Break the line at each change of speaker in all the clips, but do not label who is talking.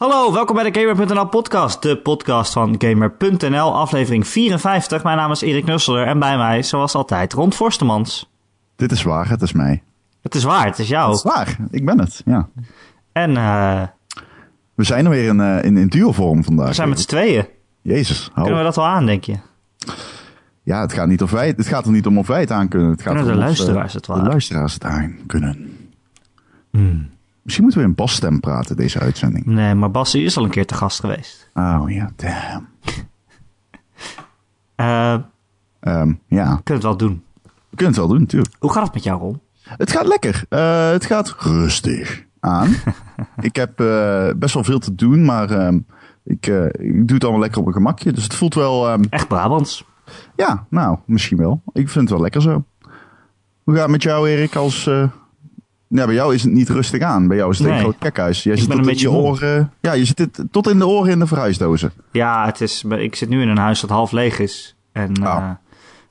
Hallo, welkom bij de Gamer.nl podcast, de podcast van Gamer.nl, aflevering 54. Mijn naam is Erik Nusseler en bij mij, zoals altijd, Ron Forstemans.
Dit is waar, het is mij.
Het is waar, het is jou.
Het is waar, ik ben het, ja.
En uh,
We zijn er weer in, uh, in, in duovorm vandaag.
we zijn met z'n tweeën.
Jezus, hou.
Kunnen we dat wel aan, denk je?
Ja, het gaat, niet of wij, het gaat er niet om of wij het aan kunnen. Het gaat
Kunnen de
eh,
luisteraars het wel
De luisteraars het aan kunnen.
Hmm.
Misschien moeten we in basstem praten, deze uitzending.
Nee, maar Bassie is al een keer te gast geweest.
Oh ja, damn. Ehm, ja,
we kunnen het wel doen.
we kunnen het wel doen, natuurlijk.
Hoe gaat het met jou, Ron?
Het gaat lekker. Eh, het gaat rustig aan. ik heb eh, best wel veel te doen, maar ehm, ik, ik doe het allemaal lekker op mijn gemakje. Dus het voelt wel, ehm,
Echt Brabants.
ja, nou, misschien wel. Ik vind het wel lekker zo. Hoe gaat het met jou, Erik? Als, ja, bij jou is het niet rustig aan. Bij jou is het
Nee.
een groot gekhuis. Jij
Ik
zit tot
een
in je
beetje moe.
oren. Ja, je zit tot in de oren in de verhuisdozen.
Ja, het is, ik zit nu in een huis dat half leeg is. En,
Oh.
eh,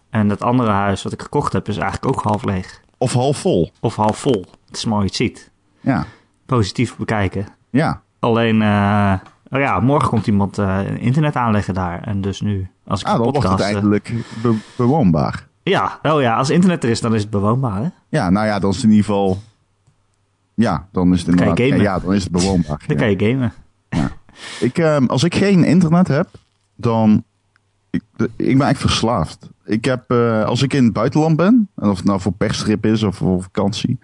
en dat andere huis wat ik gekocht heb is eigenlijk ook half leeg.
Of half vol.
Of half vol. Het is mooi het ziet.
Ja,
Positief bekijken.
ja.
Alleen, eh, oh ja, morgen komt iemand eh, internet aanleggen daar. En dus nu, als ik
Ah, dan wordt het
podcast...
eindelijk be- bewoonbaar.
ja, oh ja, als internet er is, dan is het bewoonbaar, hè?
Ja, nou ja, dan is het in ieder geval... Ja, dan is het inderdaad... Ja, dan is het bewoonbaar.
Dan
ja.
kan je gamen.
Ik, ehm, als ik geen internet heb, dan... Ik, ik ben echt verslaafd. Ik heb, eh, als ik in het buitenland ben, en of het nou voor perstrip is of voor vakantie...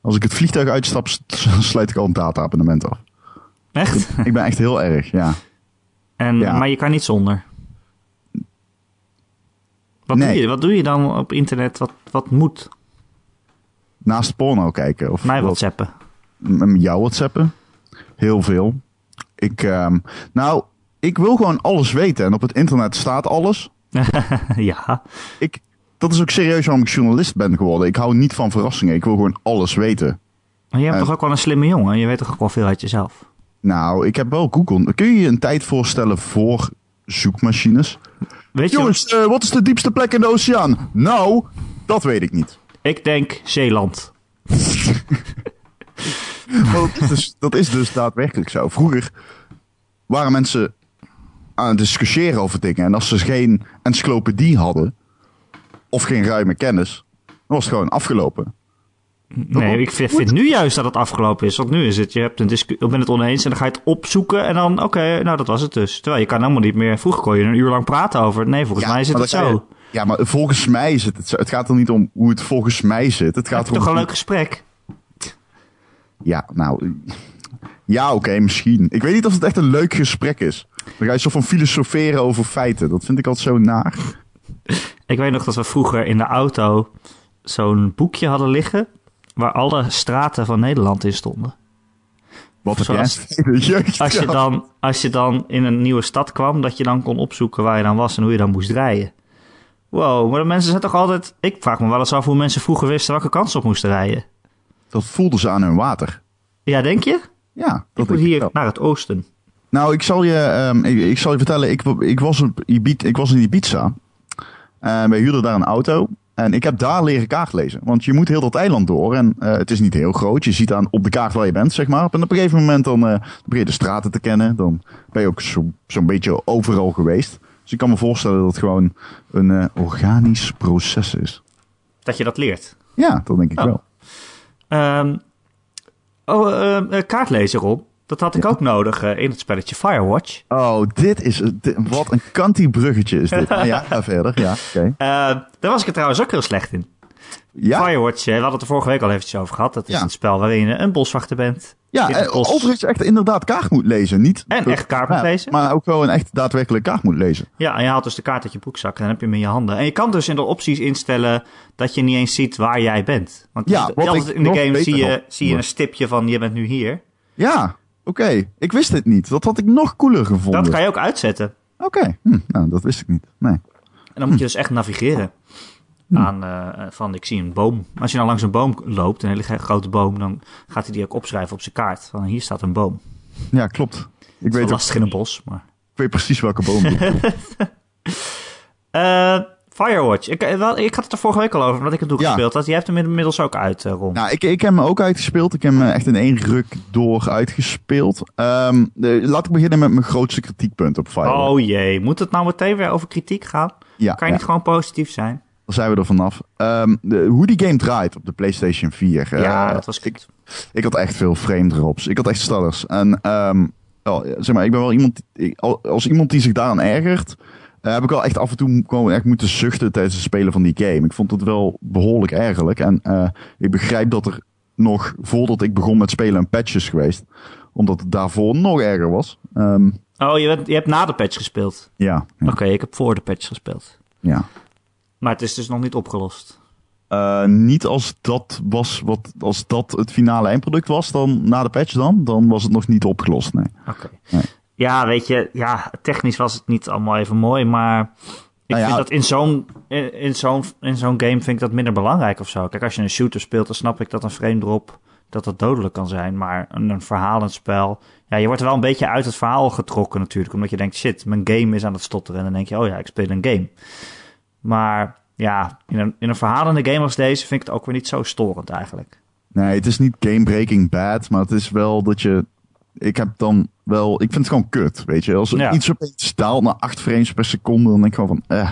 Als ik het vliegtuig uitstap, sluit ik al een data-abonnement af.
Echt?
Ik ben echt heel erg, ja.
En,
Ja.
Maar je kan niet zonder. Wat,
Nee.
doe je, wat doe je dan op internet wat, wat moet?
Naast porno kijken. Of
Mij whatsappen.
met jou whatsappen. Heel veel. Ik, ehm, nou, ik wil gewoon alles weten. En op het internet staat alles.
ja.
Ik, dat is ook serieus waarom ik journalist ben geworden. Ik hou niet van verrassingen. Ik wil gewoon alles weten.
Maar je hebt
Eh.
toch ook wel een slimme jongen? Je weet toch ook wel veel uit jezelf?
Nou, ik heb wel Google. Kun je je een tijd voorstellen voor zoekmachines?
Weet je,
Jongens, eh, wat is de diepste plek in de oceaan? Nou, dat weet ik niet.
Ik denk Zeeland.
Maar dat, is dus, dat is dus daadwerkelijk zo. Vroeger waren mensen aan het discussiëren over dingen. En als ze geen encyclopedie hadden, of geen ruime kennis, dan was het gewoon afgelopen.
Nee, ik vind, vind nu juist dat het afgelopen is. Want nu is het, je hebt een discu- je bent het oneens en dan ga je het opzoeken. En dan, oké, nou dat was het dus. Terwijl je kan helemaal niet meer. Vroeger kon je een uur lang praten over. Nee, volgens mij zit het zo.
je- ja, maar volgens mij zit het zo. Het gaat er niet om hoe het volgens mij zit. Het gaat erom.
toch een leuk gesprek?
Ja, nou. Ja, oké, misschien. Ik weet niet of het echt een leuk gesprek is. Dan ga je zo van filosoferen over feiten. Dat vind ik altijd zo naar.
Ik weet nog dat we vroeger in de auto zo'n boekje hadden liggen. Waar alle straten van Nederland in stonden.
Wat jeugd
Als je, dan, als je dan in een nieuwe stad kwam, dat je dan kon opzoeken waar je dan was en hoe je dan moest rijden. Wow, maar de mensen zijn toch altijd... Ik vraag me wel eens af hoe mensen vroeger wisten welke kant ze op moesten rijden.
Dat voelden ze aan hun water.
Ja, denk je?
Ja, dat
Ik moet hier naar het oosten.
Nou, ik zal je, ehm, ik, ik zal je vertellen. Ik, ik, was op Ibiza, ik was in Ibiza. En wij huurden daar een auto. En ik heb daar leren kaart lezen. Want je moet heel dat eiland door. En eh, het is niet heel groot. Je ziet aan op de kaart waar je bent, zeg maar. En op een gegeven moment dan, begin je de straten te kennen. Dan ben je ook zo- zo'n beetje overal geweest. Dus ik kan me voorstellen dat het gewoon een eh, organisch proces is.
Dat je dat leert.
Ja, dat denk ik
Oh.
wel.
Ehm, oh, kaartlezer, Rob. Dat had ik ook nodig eh, in het spelletje Firewatch.
Oh, dit is... dit- wat een kantie bruggetje is dit. Ah, ja, ga verder. Ja.
Eh, daar was ik er trouwens ook heel slecht in.
Ja,
Firewatch, eh, we hadden het er vorige week al eventjes over gehad. Dat is
Ja.
een spel waarin je een boswachter bent.
Ja, overigens echt inderdaad kaart moet lezen. Niet
En echt kaart moet lezen.
Maar ook gewoon echt daadwerkelijk kaart moet lezen.
Ja, en je haalt dus de kaart uit je broekzak en dan heb je hem in je handen. En je kan dus in de opties instellen dat je niet eens ziet waar jij bent. Want
Ja,
in de game zie je, zie je een stipje van je bent nu hier.
Ja, oké. Ik wist dit niet. Dat had ik nog cooler gevonden.
Dat kan je ook uitzetten.
Oké, hm, nou, dat wist ik niet. Nee.
En dan moet je dus echt navigeren. Aan, eh, van, ik zie een boom. Als je nou langs een boom loopt, een hele grote boom, dan gaat hij die ook opschrijven op zijn kaart. Van hier staat een boom.
Ja, klopt. Ik
Het is
weet,
wel
ook,
lastig in een bos, maar...
ik weet precies welke boom.
Eh, Firewatch. Ik, eh, ik had het er vorige week al over, omdat ik het
Ja.
doorgespeeld had. Jij hebt hem inmiddels ook uit, Ron.
Nou, ik, ik heb hem ook uitgespeeld. Ik heb hem echt in één ruk door uitgespeeld. De- laat ik beginnen met mijn grootste kritiekpunt op Firewatch.
oh jee, moet het nou meteen weer over kritiek gaan?
ja,
Kan je
ja,
niet gewoon positief zijn?
daar zijn we er vanaf. De, hoe die game draait op de PlayStation 4.
ja,
eh,
dat was
ik, ik had echt veel frame drops. Ik had echt stutters. En ehm, wel, zeg maar, ik ben wel iemand, als iemand die zich daaraan ergert, eh, heb ik wel echt af en toe gewoon echt moeten zuchten tijdens het spelen van die game. Ik vond het wel behoorlijk ergerlijk. En eh, ik begrijp dat er nog, voordat ik begon met spelen, een patch is geweest. Omdat het daarvoor nog erger was. Ehm,
Oh, je, bent, je hebt na de patch gespeeld.
ja, ja,
Oké, ik heb voor de patch gespeeld.
ja.
Maar het is dus nog niet opgelost.
Eh, niet als dat was wat, als dat het finale eindproduct was, dan na de patch dan, dan was het nog niet opgelost. Nee.
Oké.
Nee.
Ja, weet je, ja, technisch was het niet allemaal even mooi, maar ik
Nou ja.
vind dat in zo'n, in, in zo'n, in zo'n game vind ik dat minder belangrijk of zo. Kijk, als je een shooter speelt, dan snap ik dat een frame drop, dat dat dodelijk kan zijn. Maar een, een verhalend spel, ja, je wordt er wel een beetje uit het verhaal getrokken natuurlijk. Omdat je denkt, shit, mijn game is aan het stotteren. En dan denk je, oh ja, ik speel een game. Maar ja, in een, in een verhalende game als deze vind ik het ook weer niet zo storend eigenlijk.
Nee, het is niet game-breaking bad, maar het is wel dat je. Ik heb dan wel. Ik vind het gewoon kut, weet je. Als er
Ja.
iets opeens daalt naar 8 frames per seconde, dan denk ik gewoon van. Eh,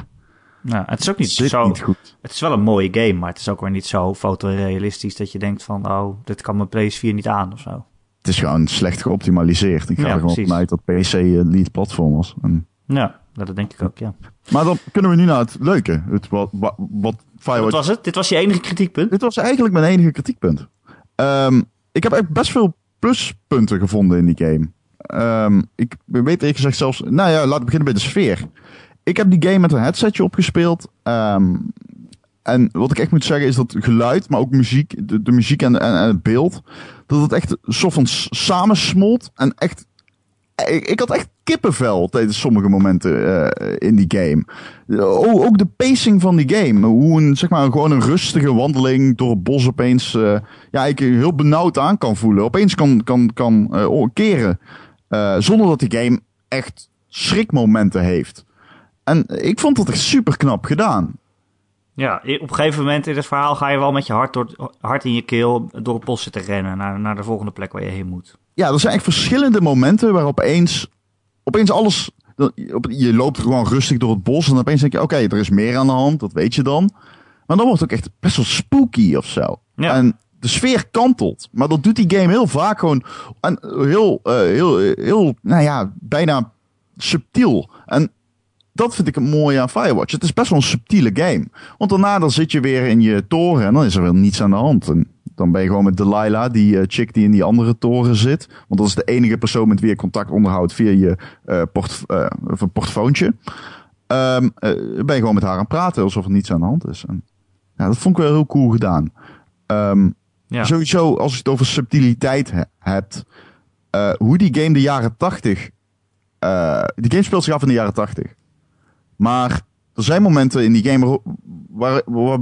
Nou, het is ook niet zo...
niet goed.
Het is wel een mooie game, maar het is ook weer niet zo fotorealistisch dat je denkt van, oh, dit kan mijn PS4 niet aan of zo.
Het is gewoon slecht geoptimaliseerd. Ik ga
Ja,
er gewoon
precies.
vanuit dat PC een lead platform was. En,
Ja, dat denk ik ook, ja.
maar dan kunnen we nu naar het leuke. Het, wat, wat, wat Firewatch
was het? Dit was je enige kritiekpunt?
Dit was eigenlijk mijn enige kritiekpunt. Ehm, ik heb echt best veel pluspunten gevonden in die game. Ehm, ik weet eerlijk gezegd zelfs... Nou ja, laten we beginnen bij de sfeer. Ik heb die game met een headsetje opgespeeld. Ehm, en wat ik echt moet zeggen is dat geluid, maar ook muziek, de, muziek en, het beeld, dat het echt soort van samensmolt. En echt, ik, had echt kippenvel tijdens sommige momenten eh, in die game. Ook de pacing van die game. Hoe een, zeg maar, gewoon een rustige wandeling door het bos opeens, eh, ja, ik heel benauwd aan kan voelen. Opeens kan, kan, kan eh, keren. zonder dat die game echt schrikmomenten heeft. En ik vond dat echt super knap gedaan.
Ja, op een gegeven moment in het verhaal ga je wel met je hart, door, hart in je keel door het bos zitten rennen naar, naar de volgende plek waar je heen moet.
Ja, er zijn echt verschillende momenten waarop opeens, opeens alles. Je loopt gewoon rustig door het bos en opeens denk je: oké, er is meer aan de hand, dat weet je dan. Maar dan wordt het ook echt best wel spooky of zo.
Ja.
En de sfeer kantelt. Maar dat doet die game heel vaak gewoon. En heel, eh, heel, heel, nou ja, bijna subtiel. En dat vind ik het mooie aan Firewatch. Het is best wel een subtiele game. Want daarna dan zit je weer in je toren en dan is er weer niets aan de hand. En dan ben je gewoon met Delilah, die eh, chick die in die andere toren zit. Want dat is de enige persoon met wie je contact onderhoudt via je port, een portfoontje. Eh, ben je gewoon met haar aan het praten alsof er niets aan de hand is. En, ja, dat vond ik wel heel cool gedaan. Ehm,
Ja.
Sowieso, als je het over subtiliteit he- hebt. hoe die game de jaren 80. eh, die game speelt zich af in de jaren 80. Maar er zijn momenten in die game waar, waar,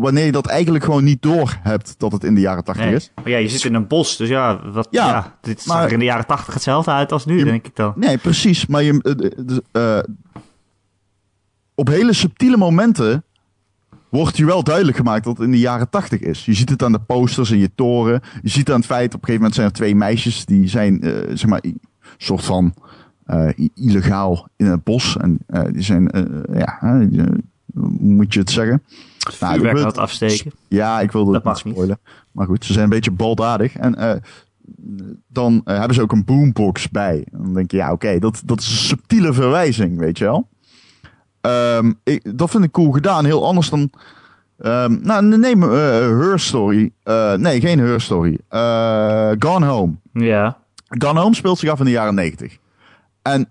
wanneer je dat eigenlijk gewoon niet door hebt dat het in de jaren 80
Nee.
is.
Maar ja, je zit in een bos, dus ja, wat, ja,
Ja,
dit zag
maar-
er in de jaren tachtig hetzelfde uit als nu,
Je-
denk ik dan.
Nee, precies. Maar je, eh, eh, eh, op hele subtiele momenten wordt je wel duidelijk gemaakt dat het in de jaren 80 is. Je ziet het aan de posters in je toren. Je ziet aan het feit, op een gegeven moment zijn er twee meisjes die zijn, zeg maar, een soort van illegaal in het bos. En eh, die zijn, eh, ja, eh, hoe moet je het zeggen? Nou,
Vuurwerk
wil-
afsteken.
Ja, ik wilde
Dat
het niet
niet.
spoilen. Maar goed, ze zijn een beetje baldadig. En eh, dan eh, hebben ze ook een boombox bij. En dan denk je, ja, oké, dat, dat is een subtiele verwijzing, weet je wel. Ehm, ik, dat vind ik cool gedaan. Heel anders dan... ehm, nou, neem eh Her Story. Eh, nee, geen Her Story. Eh, Gone Home.
Ja.
Gone Home speelt zich af in de jaren 90. En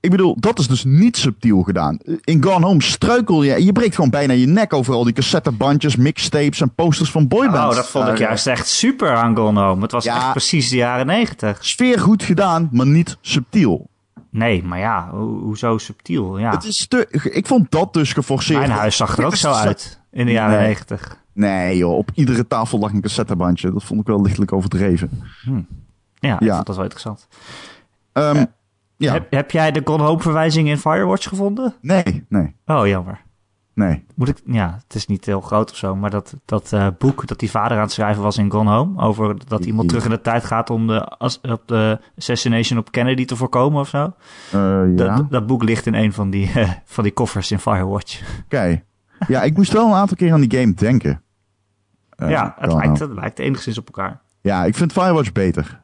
ik bedoel, dat is dus niet subtiel gedaan. In Gone Home struikel je. Je breekt gewoon bijna je nek over al die cassettebandjes, mixtapes en posters van boybands.
Oh, dat vond ik
Eh,
juist echt super aan Gone Home. Het was
Ja.
echt precies de jaren negentig.
Sfeer goed gedaan, maar niet subtiel.
Nee, maar ja, ho- hoezo subtiel? Ja.
Het is te, ik vond dat dus geforceerd.
Mijn huis zag er ook zo uit in de jaren negentig.
Nee joh, op iedere tafel lag een cassettebandje. Dat vond ik wel lichtelijk overdreven.
Ja, ik
Ja.
vond dat wel interessant.
Ehm, ja,
Heb, heb jij de Gone Home verwijzing in Firewatch gevonden?
nee, nee.
Oh, jammer.
Nee.
Moet ik, ja, het is niet heel groot of zo, maar dat, dat eh, boek dat die vader aan het schrijven was in Gone Home, over dat iemand terug in de tijd gaat om de, op de assassination op Kennedy te voorkomen of zo.
Eh, ja.
Dat, dat boek ligt in een van die, eh, van die koffers in Firewatch.
Oké. Ja, ik moest wel een aantal keer aan die game denken.
Ja, het lijkt, het lijkt enigszins op elkaar.
Ja, ik vind Firewatch beter.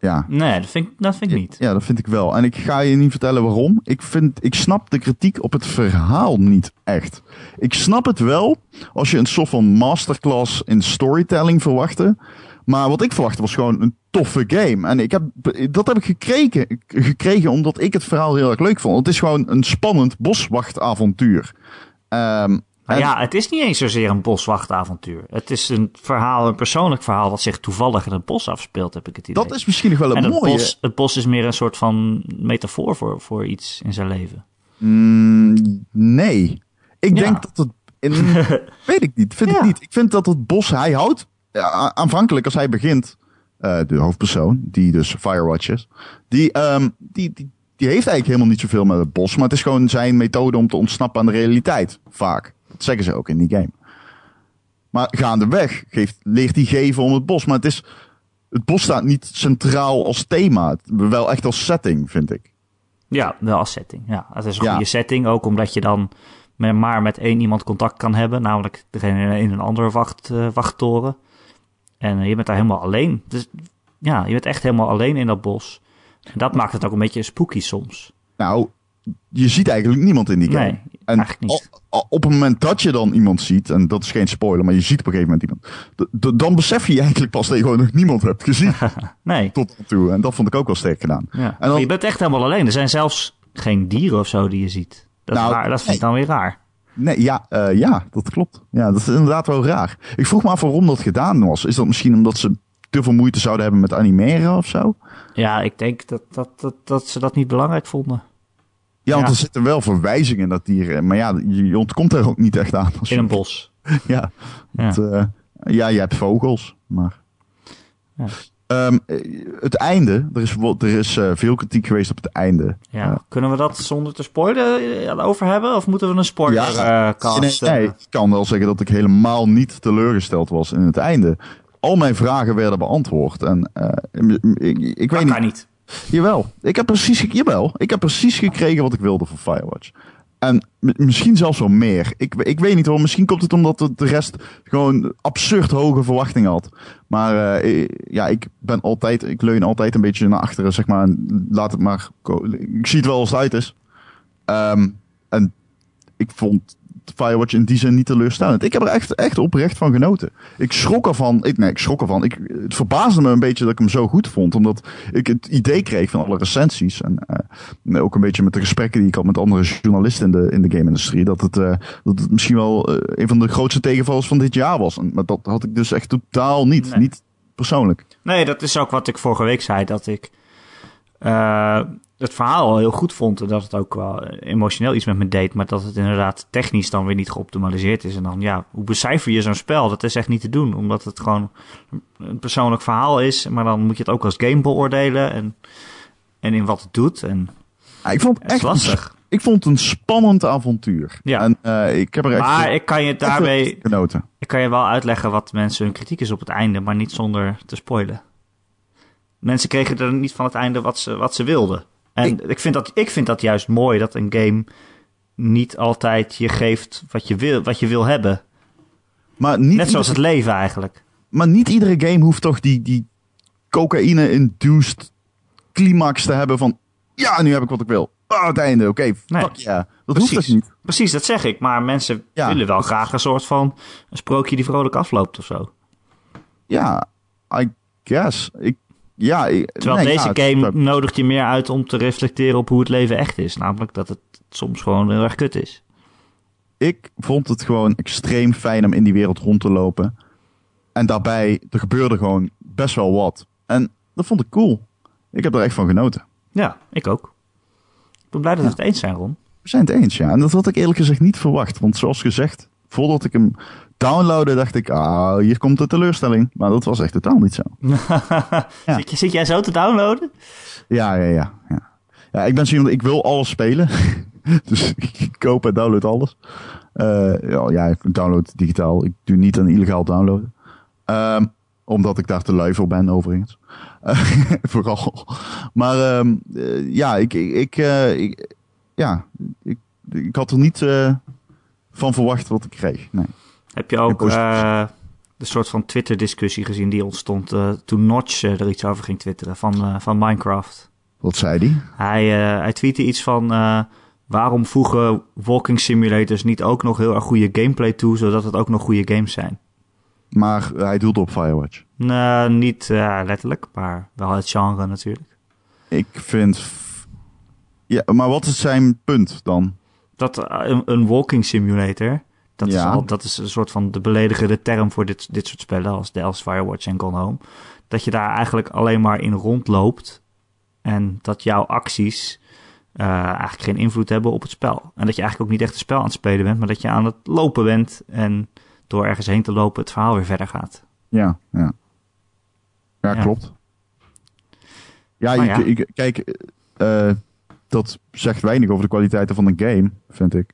Ja.
Nee, dat vind, ik- dat vind ik niet.
Ja, dat vind ik wel. En ik ga je niet vertellen waarom. Ik, vind, ik snap de kritiek op het verhaal niet echt. Ik snap het wel als je een soort van masterclass in storytelling verwachtte. Maar wat ik verwachtte was gewoon een toffe game. En ik heb, dat heb ik gekregen, gekregen omdat ik het verhaal heel erg leuk vond. Het is gewoon een spannend boswachtavontuur. Ehm,
Maar
en-
ja, het is niet eens zozeer een boswachtavontuur. Het is een verhaal, een persoonlijk verhaal wat zich toevallig in het bos afspeelt, heb ik het idee.
dat is misschien nog wel
en
een
het
mooie.
bos, het bos is meer een soort van metafoor voor, voor iets in zijn leven.
Mm, nee. Ik
Ja.
denk dat het. In, weet ik niet. Vind
Ja.
ik niet. Ik vind dat het bos hij houdt. Ja, aanvankelijk als hij begint. eh, de hoofdpersoon, die dus Firewatch is. Die, ehm, die, die, die heeft eigenlijk helemaal niet zoveel met het bos. Maar het is gewoon zijn methode om te ontsnappen aan de realiteit. Vaak. Dat zeggen ze ook in die game. Maar gaandeweg geeft, leert hij geven om het bos. Maar het is. Het bos staat niet centraal als thema. Wel echt als setting, vind ik.
Ja, wel als setting. Ja, het is een
Ja.
goede setting, ook omdat je dan maar met één iemand contact kan hebben, namelijk degene in een andere wacht, eh, wachttoren. En eh, je bent daar helemaal alleen. Dus ja, je bent echt helemaal alleen in dat bos. En dat maakt het ook een beetje spooky soms.
Nou, je ziet eigenlijk niemand in die game.
Nee,
en
eigenlijk niet.
Op het moment dat je dan iemand ziet, en dat is geen spoiler, maar je ziet op een gegeven moment iemand, dan besef je eigenlijk pas dat je gewoon nog niemand hebt gezien
Nee.
tot nu toe. En dat vond ik ook wel sterk gedaan.
Ja.
En dan-
je bent echt helemaal alleen. Er zijn zelfs geen dieren of zo die je ziet. Dat,
Nou,
raar. dat vind ik dan weer raar.
Nee, ja, eh, ja, dat klopt. Ja, dat is inderdaad wel raar. Ik vroeg me af waarom dat gedaan was. Is dat misschien omdat ze te veel moeite zouden hebben met animeren of zo?
Ja, ik denk dat, dat, dat, dat ze dat niet belangrijk vonden.
Ja, want er zitten wel verwijzingen in dat dieren. Maar ja, je, ontkomt er ook niet echt aan. Als
In een bos.
Ja,
Ja.
Eh, ja, je hebt vogels, maar...
Ja.
Ehm, eh, het einde, er is, er is eh, veel kritiek geweest op het einde.
Ja.
Eh,
Kunnen we dat zonder te spoilen eh, over hebben? Of moeten we een spoiler
Ja,
eh,
nee, nee,
eh,
ik kan wel zeggen dat ik helemaal niet teleurgesteld was in het einde. Al mijn vragen werden beantwoord. En eh, ik, ik weet
dat
niet.
kan niet.
Jawel, ik heb precies, jawel, ik heb precies gekregen wat ik wilde voor Firewatch. En misschien zelfs wel meer. Ik, ik weet niet hoor, misschien komt het omdat de rest gewoon absurd hoge verwachtingen had. Maar eh, ja, ik ben altijd, ik leun altijd een beetje naar achteren, zeg maar. Laat het maar, ik zie het wel als het uit is. Ehm, en ik vond Firewatch in die zin niet teleurstellend. Ik heb er echt, echt oprecht van genoten. Ik schrok ervan. Ik, nee, ik schrok ervan. Ik, het verbaasde me een beetje dat ik hem zo goed vond. Omdat ik het idee kreeg van alle recensies. En eh, ook een beetje met de gesprekken die ik had met andere journalisten in de, in de game-industrie. Dat het, eh, dat het misschien wel eh, een van de grootste tegenvallers van dit jaar was. En, maar dat had ik dus echt totaal niet.
Nee.
Niet persoonlijk.
Nee, dat is ook wat ik vorige week zei. Dat ik het verhaal heel goed vond. En dat het ook wel emotioneel iets met me deed. Maar dat het inderdaad technisch dan weer niet geoptimaliseerd is. En dan, ja, hoe becijfer je zo'n spel? Dat is echt niet te doen. Omdat het gewoon een persoonlijk verhaal is. Maar dan moet je het ook als game beoordelen. En, en in wat het doet. En
Ja, ik vond
het
echt
lastig.
ik vond het een spannend avontuur.
Ja.
En eh, ik heb er echt,
Maar ik kan je daarmee
genoten.
Ik kan je wel uitleggen wat mensen hun kritiek is op het einde, maar niet zonder te spoilen. Mensen kregen er niet van het einde wat ze, wat ze wilden. En ik, vind dat, ik vind dat juist mooi dat een game niet altijd je geeft wat je wil, wat je wil hebben.
Maar niet
Net zoals het leven eigenlijk.
Maar niet iedere game hoeft toch die, die cocaïne-induced climax te hebben van... Ja, nu heb ik wat ik wil. Ah, het einde, oké,
Nee.
Dat hoeft
Precies.
toch niet?
Precies, dat zeg ik. Maar mensen
Ja.
willen wel graag een soort van een sprookje die vrolijk afloopt of zo.
Ja, I guess. Ik, ja,
Terwijl
nee,
deze
ja, het-
game nodigt je meer uit om te reflecteren op hoe het leven echt is. Namelijk dat het soms gewoon heel erg kut is.
Ik vond het gewoon extreem fijn om in die wereld rond te lopen. En daarbij, er gebeurde gewoon best wel wat. En dat vond ik cool. Ik heb er echt van genoten.
Ja, ik ook. Ik ben blij dat we het eens zijn, Ron.
We zijn het eens, ja. En dat had ik eerlijk gezegd niet verwacht. Want zoals gezegd, voordat ik hem downloadde, dacht ik, ah, hier komt de teleurstelling. Maar dat was echt totaal niet zo. Ja.
zit, jij zo te downloaden?
Ja, ja, ja. Ja, ja ik ben zo iemand, ik wil alles spelen. dus ik koop en download alles. Eh, ja, ja, ik download digitaal. Ik doe niet aan illegaal downloaden. Ehm, omdat ik daar te lui voor ben, overigens. Vooral. Maar ehm, eh, ja, ik, ik, eh, ik- ja, ik, ik had er niet van verwacht wat ik kreeg. Nee.
Heb je ook eh, de soort van Twitter-discussie gezien die ontstond eh, toen Notch eh, er iets over ging twitteren van, van Minecraft?
Wat zei die?
Hij, hij tweette iets van waarom voegen walking simulators niet ook nog heel erg goede gameplay toe, zodat het ook nog goede games zijn?
Maar hij doelde op Firewatch.
Nou, niet letterlijk, maar wel het genre natuurlijk.
Ik vind... Ja, maar wat is zijn punt dan?
Dat eh, een, een walking simulator, dat, is al, dat is een soort van de beledigende term voor dit, dit soort spellen als The als Firewatch en Gone Home. Dat je daar eigenlijk alleen maar in rondloopt en dat jouw acties eh, eigenlijk geen invloed hebben op het spel. En dat je eigenlijk ook niet echt een spel aan het spelen bent, maar dat je aan het lopen bent en door ergens heen te lopen het verhaal weer verder gaat.
Ja, ja. Ja,
Ja.
klopt. Ja,
ja.
ik- kijk, eh, dat zegt weinig over de kwaliteiten van een game, vind ik.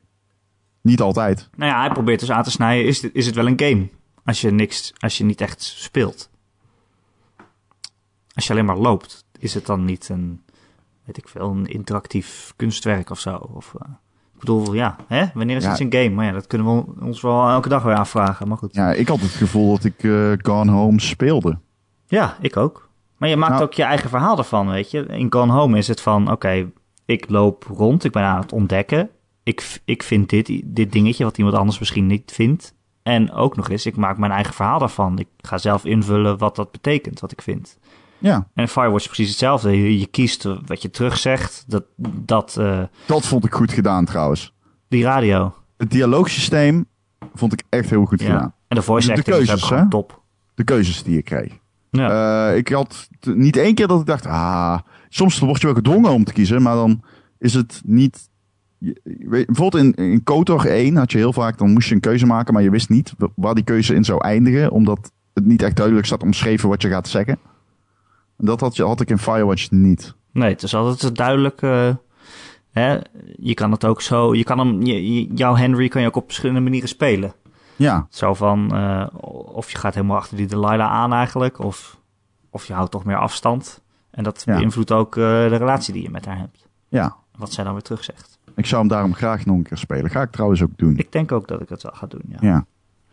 Niet altijd.
Nou ja, hij probeert dus aan te snijden, is, dit, is het wel een game? Als je, niks, als je niet echt speelt. Als je alleen maar loopt, is het dan niet een, weet ik veel, een interactief kunstwerk of zo? Of, eh, ik bedoel, ja, hè? wanneer is
Ja.
iets een game? Maar ja, dat kunnen we ons wel elke dag weer afvragen, maar goed.
Ja, ik had het gevoel dat ik eh, Gone Home speelde.
Ja, ik ook. Maar je maakt
Nou-
ook je eigen verhaal ervan, weet je. In Gone Home is het van, oké, ik loop rond, ik ben aan het ontdekken. Ik, ik vind dit, dit dingetje wat iemand anders misschien niet vindt. En ook nog eens, ik maak mijn eigen verhaal daarvan. Ik ga zelf invullen wat dat betekent, wat ik vind.
Ja,
En Firewatch is precies hetzelfde. Je, je kiest wat je terugzegt, dat, dat eh,
dat vond ik goed gedaan trouwens.
die radio.
Het dialoogsysteem vond ik echt heel goed
Ja.
gedaan.
En de voice
De
acting is ook gewoon top.
De keuzes die je kreeg.
Ja.
Eh, ik had niet één keer dat ik dacht, ah, soms word je wel gedwongen om te kiezen, maar dan is het niet. je- je weet- bijvoorbeeld in, in KOTOR 1 had je heel vaak, dan moest je een keuze maken, maar je wist niet wa- waar die keuze in zou eindigen, omdat het niet echt duidelijk staat omschreven wat je gaat zeggen. En dat had, je, had ik in Firewatch niet.
Nee, het is altijd duidelijk. hè, je kan het ook zo. Je kan hem, je, jouw Henry kan je ook op verschillende manieren spelen.
Ja,
Zo van. eh, of je gaat helemaal achter die Delilah aan eigenlijk. Of, of je houdt toch meer afstand. En dat
Ja.
beïnvloedt ook eh, de relatie die je met haar hebt.
ja.
Wat zij dan weer terug zegt.
Ik zou hem daarom graag nog een keer spelen. Ga ik trouwens ook doen.
Ik denk ook dat ik het wel ga doen. Ja.
Ja.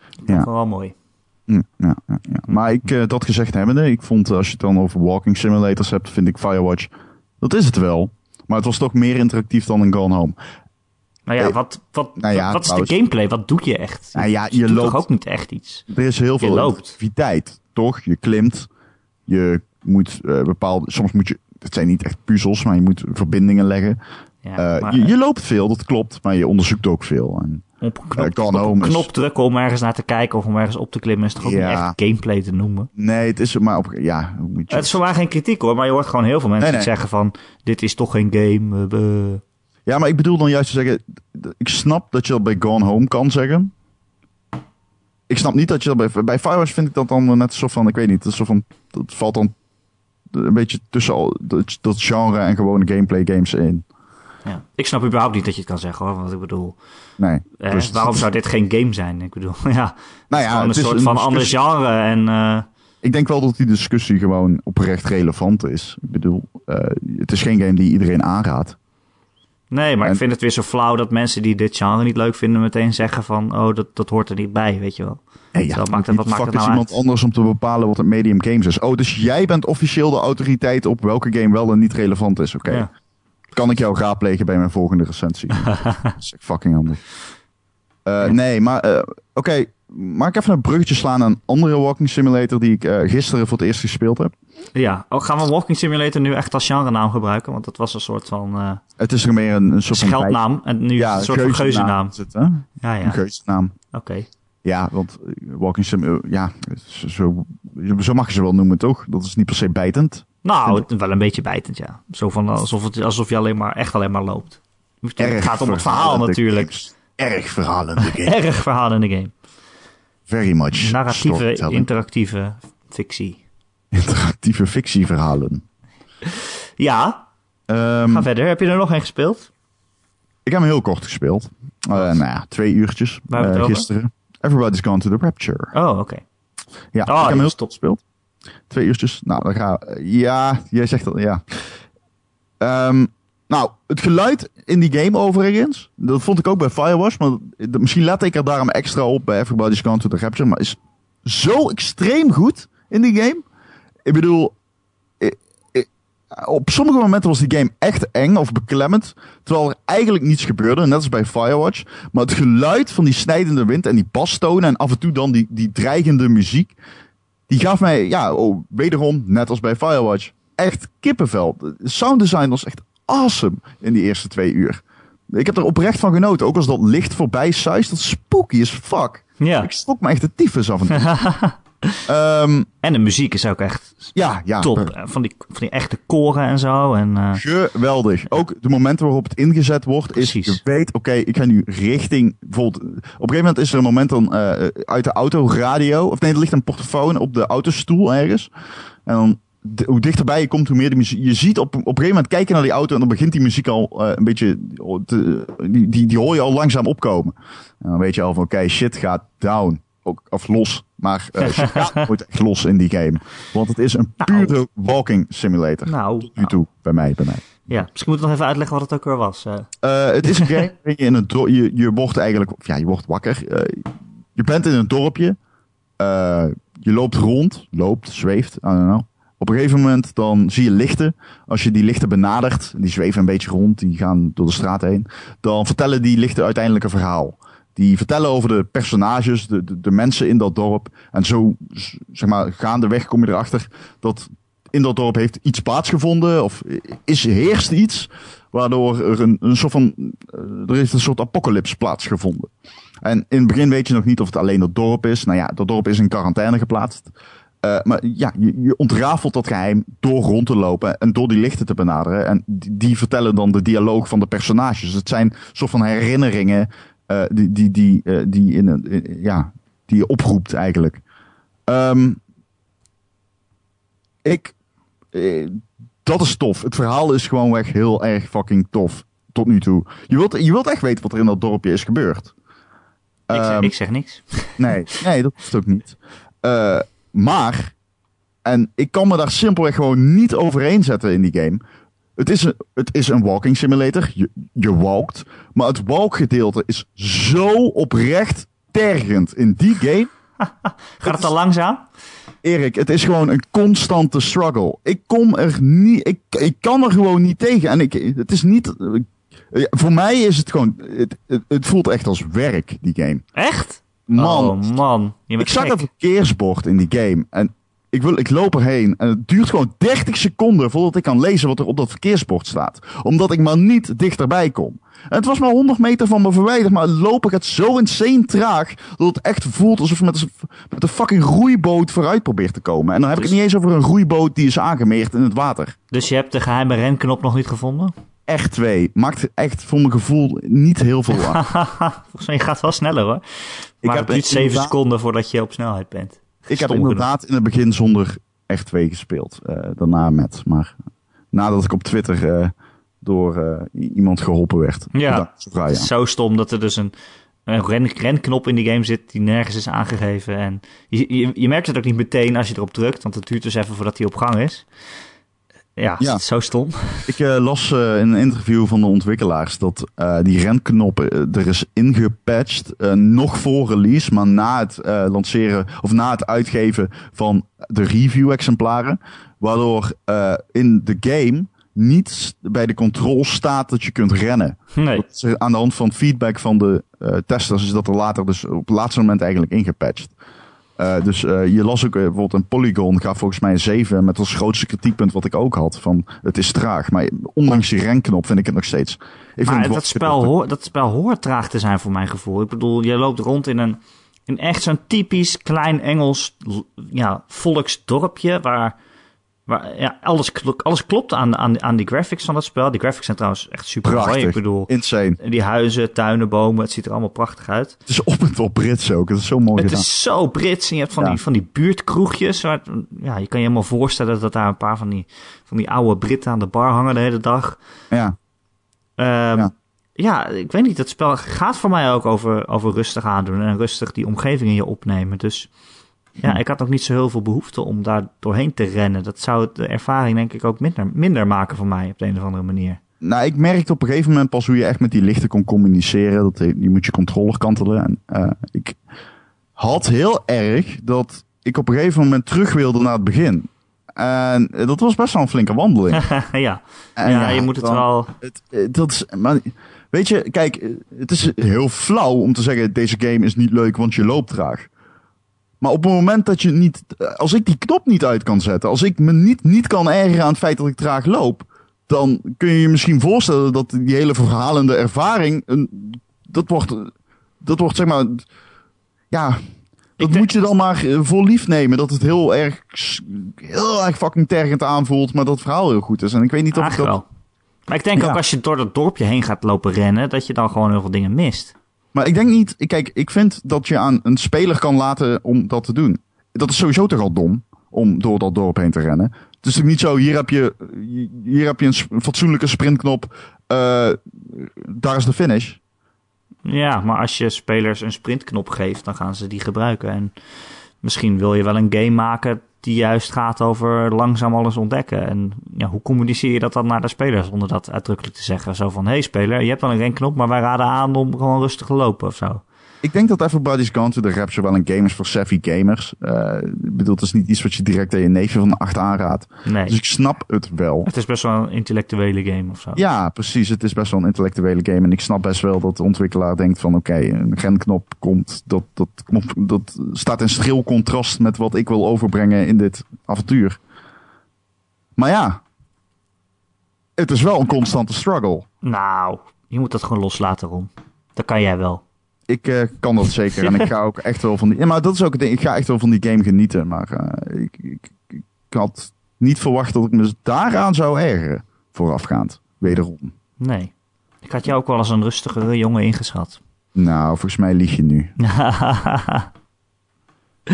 Dat
Ja.
wel mooi.
Ja, ja, ja. Maar ik, eh, dat gezegd hebbende, ik vond eh, als je het dan over walking simulators hebt, vind ik Firewatch, dat is het wel. Maar het was toch meer interactief dan een Gone Home.
Nou ja, wat, wat,
nou ja,
wat is
trouwens.
de gameplay? Wat doe je echt?
Nou ja,
je
loopt-
toch ook niet echt iets?
Er is heel
Je
veel
loopt.
activiteit, toch? Je klimt, je moet eh, bepaalde, soms moet je, het zijn niet echt puzzels, maar je moet verbindingen leggen.
Ja,
Eh,
maar
je, je loopt veel, dat klopt, maar je onderzoekt ook veel. En,
op een knop,
eh,
op een knop drukken om ergens naar te kijken of om ergens op te klimmen is toch ook
Ja.
niet echt gameplay te noemen?
nee, het is maar op, ja, moet je
Het is voor mij geen kritiek hoor, maar je hoort gewoon heel veel mensen
Nee,
die
nee.
zeggen van dit is toch geen game. eh, eh.
Ja, maar ik bedoel dan juist te zeggen, ik snap dat je dat bij Gone Home kan zeggen. Ik snap niet dat je dat bij, bij Firewatch vind ik dat dan net zo van, ik weet niet, dat, zo van, dat valt dan een beetje tussen al, dat, dat genre en gewone gameplay games in.
Ja. Ik snap überhaupt niet dat je het kan zeggen hoor, want ik bedoel,
Nee.
eh,
Dus-
waarom zou dit geen game zijn? Ik bedoel, ja,
Nou
gewoon
ja,
een
het is
soort
een
van ander genre en eh,
Ik denk wel dat die discussie gewoon oprecht relevant is. Ik bedoel, eh, het is geen game die iedereen aanraadt.
nee, maar
En-
ik vind het weer zo flauw dat mensen die dit genre niet leuk vinden meteen zeggen van oh dat, dat hoort er niet bij, weet je wel.
Hey, ja,
maakt het- wat maakt het
is
nou
iemand
uit?
anders om te bepalen wat het medium games is? Oh, dus jij bent officieel de autoriteit op welke game wel en niet relevant is. Oké.
Ja.
Kan ik jou raadplegen bij mijn volgende recensie? dat is fucking handig. Eh, Nee, maar eh, oké. Mag ik even een bruggetje slaan naar een andere walking simulator die ik eh, gisteren voor het eerst gespeeld heb?
Ja, oh, gaan we Walking Simulator nu echt als genre naam gebruiken? Want dat was een soort van
Het is er meer een, een soort van...
scheldnaam en nu
Ja,
een soort van geuzennaam.
hè?
Ja,
Een
ja,
geuzennaam.
oké.
Ja, want eh, walking sim, eh, ja, zo, zo mag je ze wel noemen, toch? Dat is niet per se bijtend.
Nou, wel een beetje bijtend, ja. Zo van alsof, het, alsof je alleen maar, echt alleen maar loopt. Het gaat om het verhaal
verhalende
natuurlijk.
games. Erg verhalende game.
Erg verhaal in de game.
Very much
Narratieve, interactieve fictie.
interactieve fictieverhalen.
Ja,
Ehm,
ga verder. Heb je er nog een gespeeld?
ik heb hem heel kort gespeeld. Uh, nou ja, twee uurtjes uh, gisteren. Everybody's Gone to the Rapture.
Oh, oké.
Ja,
Oh,
ik heb hem
ja,
heel
stop.
gespeeld. Twee uurtjes. Nou, dan ga Ja, jij zegt dat, ja. Ehm, nou, het geluid in die game overigens, dat vond ik ook bij Firewatch, maar dat- misschien let ik er daarom extra op bij Everybody's Gone to the Rapture, maar is zo extreem goed in die game. Ik bedoel, op sommige momenten was die game echt eng of beklemmend, terwijl er eigenlijk niets gebeurde, net als bij Firewatch. Maar het geluid van die snijdende wind en die basstonen en af en toe dan die, die dreigende muziek, die gaf mij, ja, oh, wederom, net als bij Firewatch, echt kippenvel. De sound design was echt awesome in die eerste twee uur. Ik heb er oprecht van genoten, ook als dat licht voorbij suist, dat is spooky as fuck.
Ja.
Ik schrok me echt de tyfus af en toe. Ehm,
En de muziek is ook echt
ja, ja.
top. Van die, van die echte koren en zo. En, eh,
Geweldig. Ook de momenten waarop het ingezet wordt, is je weet, oké, ik ga nu richting, bijvoorbeeld, op een gegeven moment is er een moment dan eh, uit de auto radio, of nee, er ligt een portofoon op de autostoel ergens. En dan, hoe dichterbij je komt, hoe meer de muziek, je ziet op, op een gegeven moment kijken naar die auto en dan begint die muziek al eh, een beetje, te, die, die, die hoor je al langzaam opkomen. En dan weet je al van, oké, shit gaat down. Ook, of los. Maar eh shit gaat nooit echt los in die game. Want het is een pure walking simulator.
nou,
Nu toe, bij mij, bij mij.
ja, misschien moet ik nog even uitleggen wat het ook weer was. eh.
Eh, het is een game waarin je in een je, je wordt eigenlijk, ja, je wordt wakker. Eh, je bent in een dorpje. Eh, je loopt rond, loopt, zweeft, I don't know. Op een gegeven moment dan zie je lichten. Als je die lichten benadert, die zweven een beetje rond, die gaan door de straat heen. Dan vertellen die lichten uiteindelijk een verhaal. Die vertellen over de personages, de, de, de mensen in dat dorp. En zo, zeg maar, gaandeweg kom je erachter dat in dat dorp heeft iets plaatsgevonden. Of is, heerst iets. Waardoor er een, een soort van, eh, er is een soort apocalyps plaatsgevonden. En in het begin weet je nog niet of het alleen dat dorp is. Nou ja, dat dorp is in quarantaine geplaatst. Eh, maar ja, je, je ontrafelt dat geheim door rond te lopen en door die lichten te benaderen. En die, die vertellen dan de dialoog van de personages. Het zijn soort van herinneringen eh, die, die, die, eh, die, in een, in- ja, die je oproept eigenlijk. Ehm, ik, eh, dat is tof. Het verhaal is gewoonweg heel erg fucking tof. Tot nu toe. Je wilt, je wilt echt weten wat er in dat dorpje is gebeurd.
ik, zeg,
Ehm,
ik zeg niks.
Nee, nee, dat hoeft ook niet. Eh, maar, en ik kan me daar simpelweg gewoon niet overheen zetten in die game. Het is een, het is een walking simulator. Je, je walkt. Maar het walkgedeelte is zo oprecht tergend in die game.
Gaat het al langzaam?
Erik, het is gewoon een constante struggle. Ik kom er niet, ik, ik kan er gewoon niet tegen. En ik, het is niet, eh, voor mij is het gewoon, het, het, het voelt echt als werk, die game.
Echt?
Man,
Oh man,
ik zag een verkeersbord in die game en ik, wil, ik loop erheen en het duurt gewoon 30 seconden voordat ik kan lezen wat er op dat verkeersbord staat. Omdat ik maar niet dichterbij kom. En het was maar 100 meter van me verwijderd, maar loop ik het zo insane traag dat het echt voelt alsof je met een, met een fucking roeiboot vooruit probeert te komen. En dan heb ik het niet eens over een roeiboot die is aangemeerd in het water.
Dus je hebt de geheime renknop nog niet gevonden?
Echt twee. Maakt echt voor mijn gevoel niet heel veel uit.
Volgens mij gaat het wel sneller hoor. Maar
heb
het duurt 7
inderdaad-
seconden voordat je op snelheid bent.
Ik heb inderdaad in het begin zonder echt twee gespeeld. Eh, daarna met. Maar nadat ik op Twitter eh, door eh, iemand geholpen werd.
Ja. Het is zo stom dat er dus een, een ren, renknop in die game zit die nergens is aangegeven. En je, je, je merkt het ook niet meteen als je erop drukt, want het duurt dus even voordat hij op gang is. Ja,
Ja.
het is zo stom.
Ik eh, las eh, in een interview van de ontwikkelaars dat eh, die renknop eh, er is ingepatcht. nog voor release, maar na het lanceren of na het uitgeven van de review-exemplaren. Waardoor in de game niet bij de controls staat dat je kunt rennen.
Nee.
Aan de hand van feedback van de testers is dat er later dus op het laatste moment eigenlijk ingepatcht. Eh, dus eh, je las ook eh, bijvoorbeeld een Polygon gaf volgens mij een 7 met als grootste kritiekpunt wat ik ook had van het is traag. Maar ondanks die renknop vind ik het nog steeds. Ik
Maar dat spel, hoort, dat spel hoort traag te zijn voor mijn gevoel. Ik bedoel, je loopt rond in een in echt zo'n typisch klein Engels ja, volksdorpje waar, waar ja, alles, kl- alles klopt aan, aan, aan die graphics van dat spel. Die graphics zijn trouwens echt super mooi.
Prachtig.
Ik bedoel,
Insane.
die huizen, tuinen, bomen, het ziet er allemaal prachtig uit.
Het is op en top Brits ook. Het is zo mooi
Het
gedaan.
is zo Brits en je hebt van,
Ja.
die, van die buurtkroegjes. Waar, ja, je kan je helemaal voorstellen dat daar een paar van die, van die oude Britten aan de bar hangen de hele dag.
Ja.
Ehm,
Ja.
ja, ik weet niet, het spel gaat voor mij ook over, over rustig aandoen en rustig die omgeving in je opnemen. Dus ja, ik had ook niet zo heel veel behoefte om daar doorheen te rennen. Dat zou de ervaring denk ik ook minder, minder maken voor mij op de een of andere manier.
Nou, ik merkte op een gegeven moment pas hoe je echt met die lichten kon communiceren. Dat, je moet je controller kantelen. En, uh, ik had heel erg dat ik op een gegeven moment terug wilde naar het begin. En dat was best wel een flinke wandeling.
ja. En ja, je moet het wel...
Het, dat is, maar, weet je, kijk, het is heel flauw om te zeggen... deze game is niet leuk, want je loopt traag. Maar op het moment dat je niet... Als ik die knop niet uit kan zetten... Als ik me niet, niet kan ergeren aan het feit dat ik traag loop... Dan kun je je misschien voorstellen dat die hele verhalende ervaring... Een, dat wordt... Dat wordt zeg maar... Ja, dat moet je dan maar eh, voor lief nemen. Dat het heel erg, heel erg fucking tergend aanvoelt, maar dat het verhaal heel goed is. En ik weet niet of ik dat... Wel.
Maar ik denk ook als je door dat dorpje heen gaat lopen rennen, dat je dan gewoon heel veel dingen mist.
Maar ik denk niet, kijk, ik vind dat je aan een speler kan laten om dat te doen. Dat is sowieso toch al dom, om door dat dorp heen te rennen. Het is natuurlijk niet zo, hier heb je, hier heb je een fatsoenlijke sprintknop, uh, daar is de finish.
Ja, maar als je spelers een sprintknop geeft, dan gaan ze die gebruiken. En misschien wil je wel een game maken die juist gaat over langzaam alles ontdekken. En ja, hoe communiceer je dat dan naar de spelers zonder dat uitdrukkelijk te zeggen? Zo van, hey speler, je hebt wel een renknop, maar wij raden aan om gewoon rustig te lopen of zo.
Ik denk dat Everybody's Gone to the Rapture wel een game is voor savvy gamers. Uh, ik bedoel, het is niet iets wat je direct aan je neefje van de acht aanraadt. Nee. Dus ik snap het wel.
Het is best wel een intellectuele game of zo.
Ja, precies. Het is best wel een intellectuele game. En ik snap best wel dat de ontwikkelaar denkt van oké, een renknop komt. Dat, dat, knop, dat staat in schril contrast met wat ik wil overbrengen in dit avontuur. Maar ja, het is wel een constante struggle.
Nou, je moet dat gewoon loslaten, Ron. Dat kan jij wel
ik uh, kan dat zeker. En ik ga ook echt wel van die. Ja, maar dat is ook het ding. Ik ga echt wel van die game genieten. Maar uh, ik, ik, ik, had niet verwacht dat ik me daaraan zou ergeren. Voorafgaand. Wederom.
Nee. Ik had jou ook wel als een rustigere jongen ingeschat.
Nou, volgens mij lieg je nu.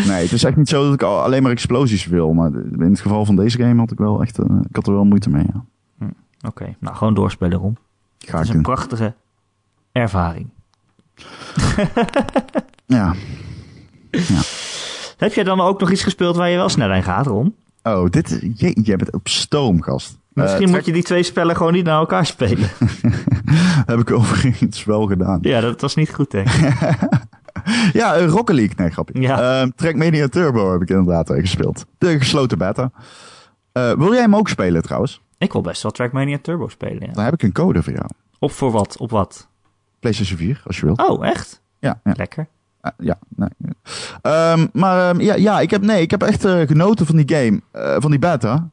nee, het is echt niet zo dat ik alleen maar explosies wil. Maar in het geval van deze game had ik wel echt. Uh, ik had er wel moeite mee. Ja.
Hm, Oké, nou gewoon doorspelen om. Ga het is een prachtige ervaring.
ja. ja.
Heb jij dan ook nog iets gespeeld waar je wel snel in gaat, Ron?
Oh, dit, je, jij bent op stoom, gast.
Misschien uh, moet je die twee spellen gewoon niet naar elkaar spelen.
heb ik overigens wel gedaan.
Ja, dat was niet goed, denk
ja, uh, Rocket League. Nee, grapje. Ja. Uh, Trackmania Turbo heb ik inderdaad gespeeld. De gesloten beta. Wil jij hem ook spelen trouwens?
Ik wil best wel Trackmania Turbo spelen, ja.
Dan heb ik een code voor jou.
Op voor wat? Op wat?
PlayStation 4, als je wilt.
Oh, echt?
Ja. ja.
Lekker.
Uh, ja, nee. Um, maar um, ja, ja, ik heb, nee, ik heb echt uh, genoten van die game, uh, van die beta.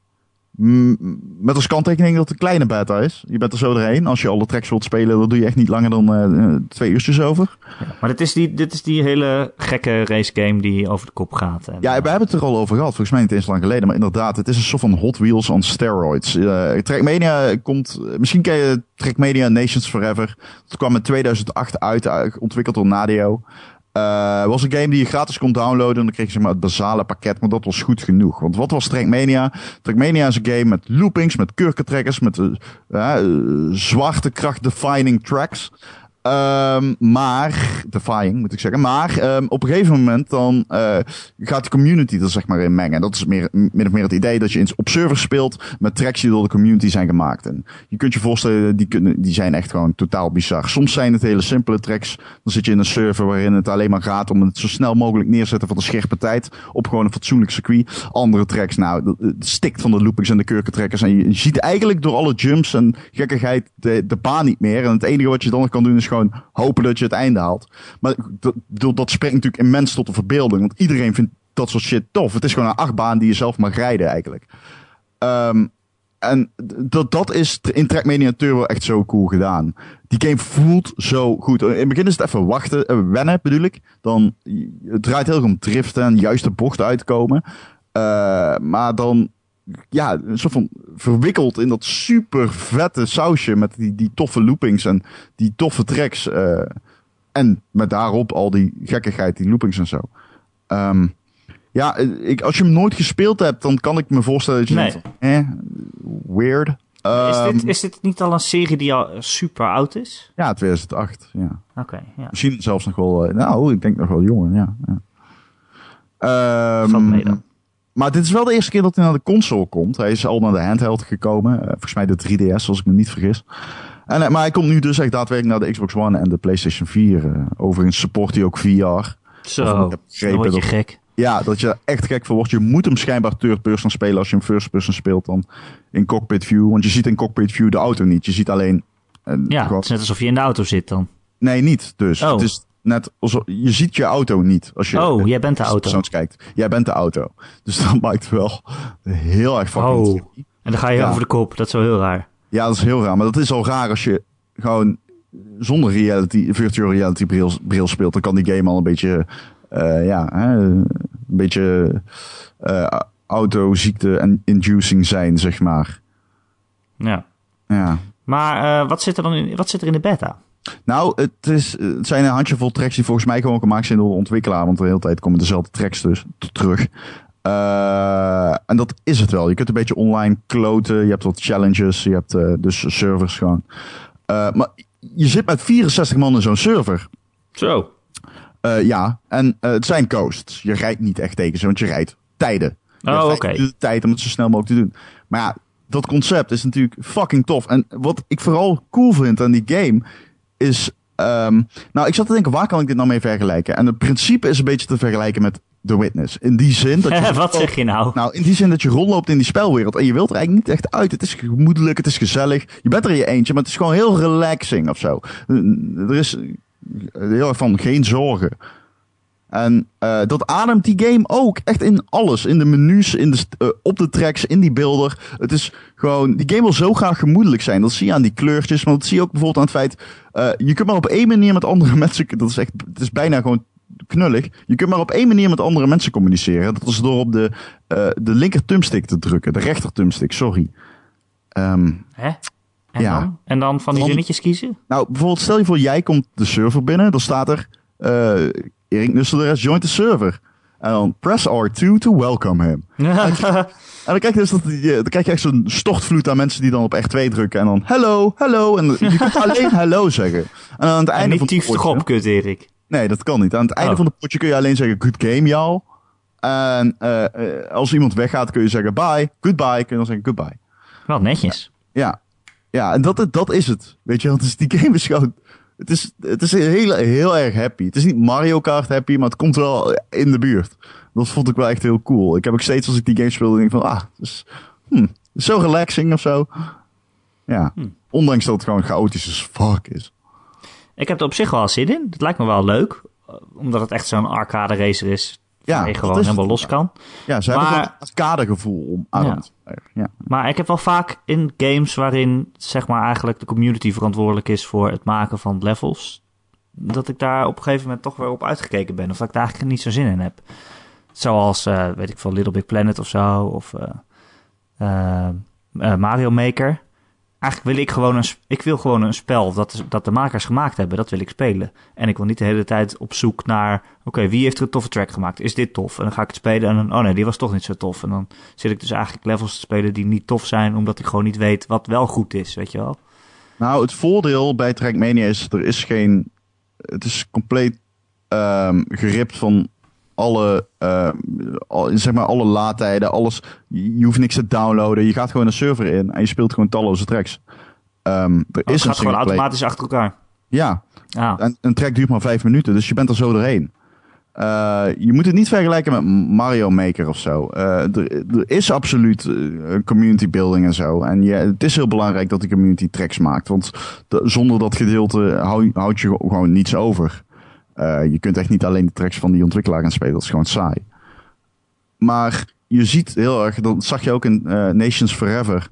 Met als kanttekening dat het een kleine beta is. Je bent er zo doorheen. Als je alle tracks wilt spelen, dan doe je echt niet langer dan uh, twee uurtjes over.
Ja, maar dit is, die, dit is die hele gekke race game die over de kop gaat. En,
ja, we hebben het er al over gehad. Volgens mij niet eens lang geleden. Maar inderdaad, het is een soort van Hot Wheels on steroids. Uh, Trackmania komt... Misschien ken je Trackmania Nations Forever. Dat kwam in 2008 uit, ontwikkeld door Nadio. Uh, was een game die je gratis kon downloaden. En dan kreeg je zeg maar, het basale pakket. Maar dat was goed genoeg. Want wat was Trackmania? Trackmania is een game met loopings, met kurkentrekkers, met uh, uh, zwarte kracht defining tracks. Um, maar, defying moet ik zeggen. Maar um, op een gegeven moment dan uh, gaat de community er zeg maar in mengen. Dat is meer, min of meer het idee dat je op servers speelt met tracks die door de community zijn gemaakt. En je kunt je voorstellen, die, kunnen, die zijn echt gewoon totaal bizar. Soms zijn het hele simpele tracks. Dan zit je in een server waarin het alleen maar gaat om het zo snel mogelijk neerzetten van de scherpe tijd. Op gewoon een fatsoenlijk circuit. Andere tracks, nou, het stikt van de loopings en de kurkentrekkers. En je, je ziet eigenlijk door alle jumps en gekkigheid de, de baan niet meer. En het enige wat je dan nog kan doen is gewoon hopen dat je het einde haalt. Maar dat, dat spreekt natuurlijk immens tot de verbeelding. Want iedereen vindt dat soort shit tof. Het is gewoon een achtbaan die je zelf mag rijden eigenlijk. Um, en dat, dat is in Trackmania Turbo echt zo cool gedaan. Die game voelt zo goed. In het begin is het even wachten, uh, wennen bedoel ik. Dan, het draait heel om driften en juiste bochten uitkomen. Uh, maar dan ja, een soort van verwikkeld in dat super vette sausje met die, die toffe loopings en die toffe tracks. Uh, en met daarop al die gekkigheid, die loopings en zo. Um, ja, ik, als je hem nooit gespeeld hebt, dan kan ik me voorstellen dat je
nee.
denkt, eh, weird.
is,
Ehm,
dit, is dit niet al een serie die al super oud is?
Ja, 2008. Ja.
Oké, ja.
Misschien zelfs nog wel... eh, nou, ik denk nog wel jonger, ja. ja. Ehm,
Valt mee dan.
Maar dit is wel de eerste keer dat hij naar de console komt. Hij is al naar de handheld gekomen. Eh, volgens mij de 3DS, als ik me niet vergis. En, eh, maar hij komt nu dus echt daadwerkelijk naar de Xbox One en de PlayStation 4. eh. overigens support hij ook VR.
Zo, dan word je
dat-
gek.
Ja, dat je er echt gek voor wordt. Je moet hem schijnbaar third person spelen als je hem first person speelt dan in cockpit view. Want je ziet in cockpit view de auto niet. Je ziet alleen...
Ja, het is net alsof je in de auto zit dan.
Nee, niet dus.
Oh.
Het is net alsof... Je ziet je auto niet als je...
Oh, jij bent de auto.
kijkt. Jij bent de auto. Dus dat maakt het wel heel erg fucking
Oh.
tricky.
En dan ga je
Ja.
over de kop. Dat is wel heel raar.
Ja, dat is heel raar. Maar dat is al raar als je gewoon zonder reality, virtual reality bril, bril speelt. Dan kan die game al een beetje, eh, ja, hè, een beetje eh autoziekte en inducing zijn, zeg maar.
Ja.
Ja.
Maar eh, wat, zit er dan in, wat zit er in de beta?
Nou, het, is, het zijn een handjevol tracks die volgens mij gewoon gemaakt zijn door de ontwikkelaar. Want de hele tijd komen dezelfde tracks dus terug. Eh, en dat is het wel. Je kunt een beetje online kloten. Je hebt wat challenges. Je hebt eh, dus servers gewoon. Eh, maar je zit met 64 man in zo'n server.
Zo.
Ja, en het zijn coasts. Je rijdt niet echt tegen ze, want je rijdt tijden. Je
Oh, oké.
de tijd om het zo snel mogelijk te doen. Maar ja, dat concept is natuurlijk fucking tof. En wat ik vooral cool vind aan die game is... ehm, nou, ik zat te denken, waar kan ik dit nou mee vergelijken? En het principe is een beetje te vergelijken met The Witness. In die zin dat je...
wat zeg je nou?
Nou, in die zin dat je rondloopt in die spelwereld en je wilt er eigenlijk niet echt uit. Het is gemoedelijk, het is gezellig. Je bent er in je eentje, maar het is gewoon heel relaxing of zo. Er is heel erg van geen zorgen. En eh, dat ademt die game ook echt in alles. In de menus, in de, eh, op de tracks, in die beelden. Het is gewoon, die game wil zo graag gemoedelijk zijn. Dat zie je aan die kleurtjes, maar dat zie je ook bijvoorbeeld aan het feit... eh, je kunt maar op één manier met andere mensen... Dat is echt, het is bijna gewoon knullig. Je kunt maar op één manier met andere mensen communiceren. Dat is door op de, de linker thumbstick te drukken. De rechter thumbstick, sorry. Ehm,
Hè? En,
Ja.
dan? en dan van die
Dan-
zinnetjes kiezen?
nou, bijvoorbeeld stel je voor, jij komt de server binnen. Dan staat er, Erik Nusselder has joined the server. En dan press R2 to welcome him. En dan krijg je, dus dat, je, dan krijg je echt zo'n stortvloed aan mensen die dan op R2 drukken. En dan hello, hello. En je kunt alleen hello zeggen. En aan het
en
einde
niet
van het potje-
op, kut Erik.
Nee, dat kan niet. Aan het einde
Oh.
van het potje kun je alleen zeggen good game, y'all. En eh, eh, als iemand weggaat kun je zeggen bye, goodbye. Kun je dan zeggen goodbye.
Wel netjes.
Ja, ja en dat, dat is het. Weet je, want is, die game is gewoon... Het is, het is heel, heel erg happy. Het is niet Mario Kart happy, maar het komt wel in de buurt. Dat vond ik wel echt heel cool. Ik heb ook steeds als ik die game speel, denk ik van... Ah, het is, hm, is zo relaxing of zo. Ja,
Hm.
ondanks dat het gewoon chaotisch as fuck is.
Ik heb er op zich wel zin in. Het lijkt me wel leuk. eh, Omdat het echt zo'n arcade racer is.
Ja,
waar je gewoon helemaal
het.
los kan.
Ja, ze hebben
Maar-
gewoon een arcadegevoel om aan
Ja.
ja.
Maar ik heb wel vaak in games waarin zeg maar eigenlijk de community verantwoordelijk is voor het maken van levels. Dat ik daar op een gegeven moment toch weer op uitgekeken ben. Of dat ik daar eigenlijk niet zo zin in heb. Zoals, eh, weet ik veel, Little Big Planet of zo. Of eh, eh, Mario Maker. Eigenlijk wil ik gewoon een, ik wil gewoon een spel dat, dat de makers gemaakt hebben. Dat wil ik spelen. En ik wil niet de hele tijd op zoek naar... Oké, wie heeft er een toffe track gemaakt? Is dit tof? En dan ga ik het spelen en dan... Oh nee, die was toch niet zo tof. En dan zit ik dus eigenlijk levels te spelen die niet tof zijn... omdat ik gewoon niet weet wat wel goed is, weet je wel?
Nou, het voordeel bij Trackmania is, er is geen... Het is compleet ehm, geript van alle, ehm, al, zeg maar alle laadtijden, alles. Je hoeft niks te downloaden. Je gaat gewoon een server in en je speelt gewoon talloze tracks. Ehm, er
Oh, het
is een
gaat gewoon automatisch achter elkaar.
Ja,
Ah,
en een track duurt maar vijf minuten, dus je bent er zo doorheen. Eh, je moet het niet vergelijken met Mario Maker of zo. Eh, er, er is absoluut community building en zo. En ja, het is heel belangrijk dat die community tracks maakt. Want de- zonder dat gedeelte hou, houd je gewoon niets over. Eh, je kunt echt niet alleen de tracks van die ontwikkelaar gaan spelen. Dat is gewoon saai. Maar je ziet heel erg, dat zag je ook in eh, Nations Forever,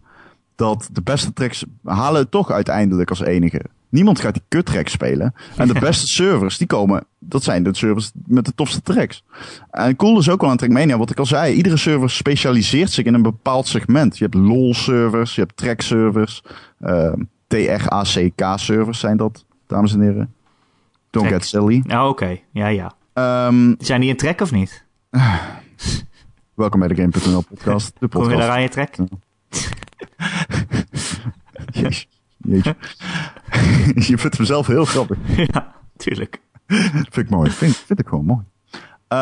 dat de beste tracks halen het toch uiteindelijk als enige. Niemand gaat die kut tracks spelen. En de beste servers, die komen, dat zijn de servers met de tofste tracks. En cool is ook wel aan Trackmania, wat ik al zei, iedere server specialiseert zich in een bepaald segment. Je hebt LOL servers, je hebt track servers, uh, TRACK servers zijn dat, dames en heren. Don't get silly.
ja, oké. Ja, ja.
Ehm,
Zijn die in trek of niet?
welkom bij de Game.nl podcast. De
Kom je
podcast.
daar aan je trek?
Jeetje. je vindt hem zelf heel grappig.
ja, tuurlijk.
vind ik mooi. Vind, vind ik gewoon mooi. Uh,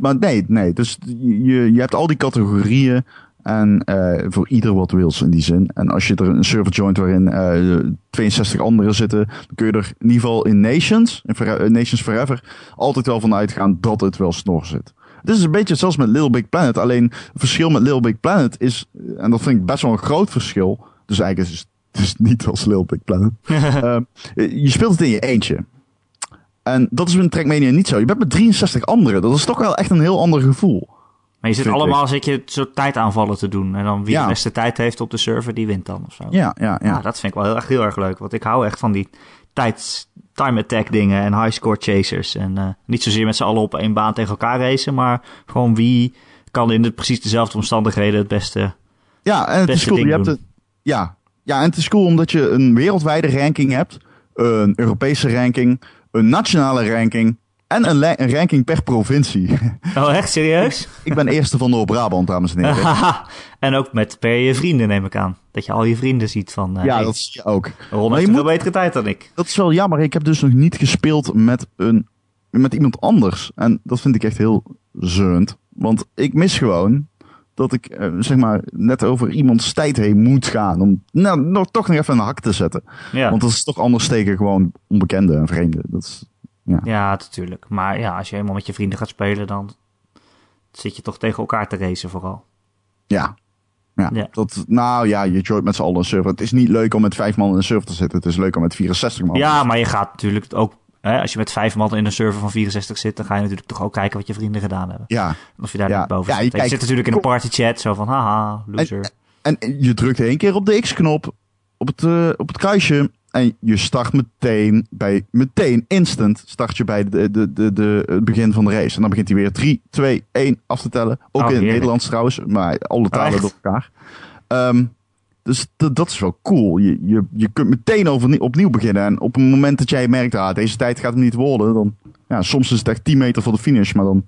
maar nee, nee. Dus je, je hebt al die categorieën. En uh, voor ieder wat wils in die zin. En als je er een server joint waarin uh, 62 anderen zitten, dan kun je er in ieder geval in Nations, in Nations Forever, altijd wel van uitgaan dat het wel snor zit. Dit is een beetje zoals met Little Big Planet. Alleen het verschil met Little Big Planet is, en dat vind ik best wel een groot verschil. Dus eigenlijk is het dus niet als Little Big Planet. uh, je speelt het in je eentje. En dat is met Trackmania niet zo. Je bent met 63 anderen. Dat is toch wel echt een heel ander gevoel.
Maar je zit allemaal zit je zo tijdaanvallen te doen. En dan wie ja. de beste tijd heeft op de server, die wint dan of zo.
Ja, ja, ja.
dat vind ik wel heel erg, heel erg leuk. Want ik hou echt van die tijds, time attack dingen en high score chasers. En uh, niet zozeer met z'n allen op één baan tegen elkaar racen. Maar gewoon wie kan in de, precies dezelfde omstandigheden het beste
Ja, en het is cool. Je hebt het, ja. ja, en het is cool omdat je een wereldwijde ranking hebt. Een Europese ranking. Een nationale ranking en een, een, ranking per provincie.
Oh, echt serieus?
ik ben eerste van Noord-Brabant, dames en heren.
en ook met per je vrienden, neem ik aan. Dat je al je vrienden ziet van...
Uh, ja, dat zie je ook.
Ron heeft een betere tijd dan ik.
Dat is wel jammer. Ik heb dus nog niet gespeeld met, een, met iemand anders. En dat vind ik echt heel zeunt. Want ik mis gewoon dat ik, uh, zeg maar, net over iemands tijd heen moet gaan. Om nou, nog, toch nog even een hak te zetten. Ja. Want dat is toch anders tegen gewoon onbekende en vreemden. Dat is, ja.
ja, natuurlijk. Maar ja, als je helemaal met je vrienden gaat spelen, dan zit je toch tegen elkaar te racen vooral.
Ja. Ja, ja. Dat, nou ja, je joint met z'n allen een server. Het is niet leuk om met vijf man in een server te zitten. Het is leuk om met 64 man.
Ja, maar je gaat natuurlijk ook Hè, als je met vijf man in een server van 64 zit, dan ga je natuurlijk toch ook kijken wat je vrienden gedaan hebben.
Ja.
Of je daar niet boven zit. Je, zit natuurlijk in een party chat, zo van haha, loser.
En, en je drukt één keer op de X-knop op het, uh, op het kruisje. En je start meteen bij, meteen instant start je bij de, de, de, de, het begin van de race. En dan begint hij weer 3, 2, 1 af te tellen. Ook oh, in het Nederlands trouwens, maar alle talen oh, door elkaar. Um, dus dat is wel cool. Je, je, je kunt meteen over, opnieuw beginnen. En op het moment dat jij merkt, ah, deze tijd gaat het niet worden. Dan, ja, soms is het echt 10 meter voor de finish, maar dan,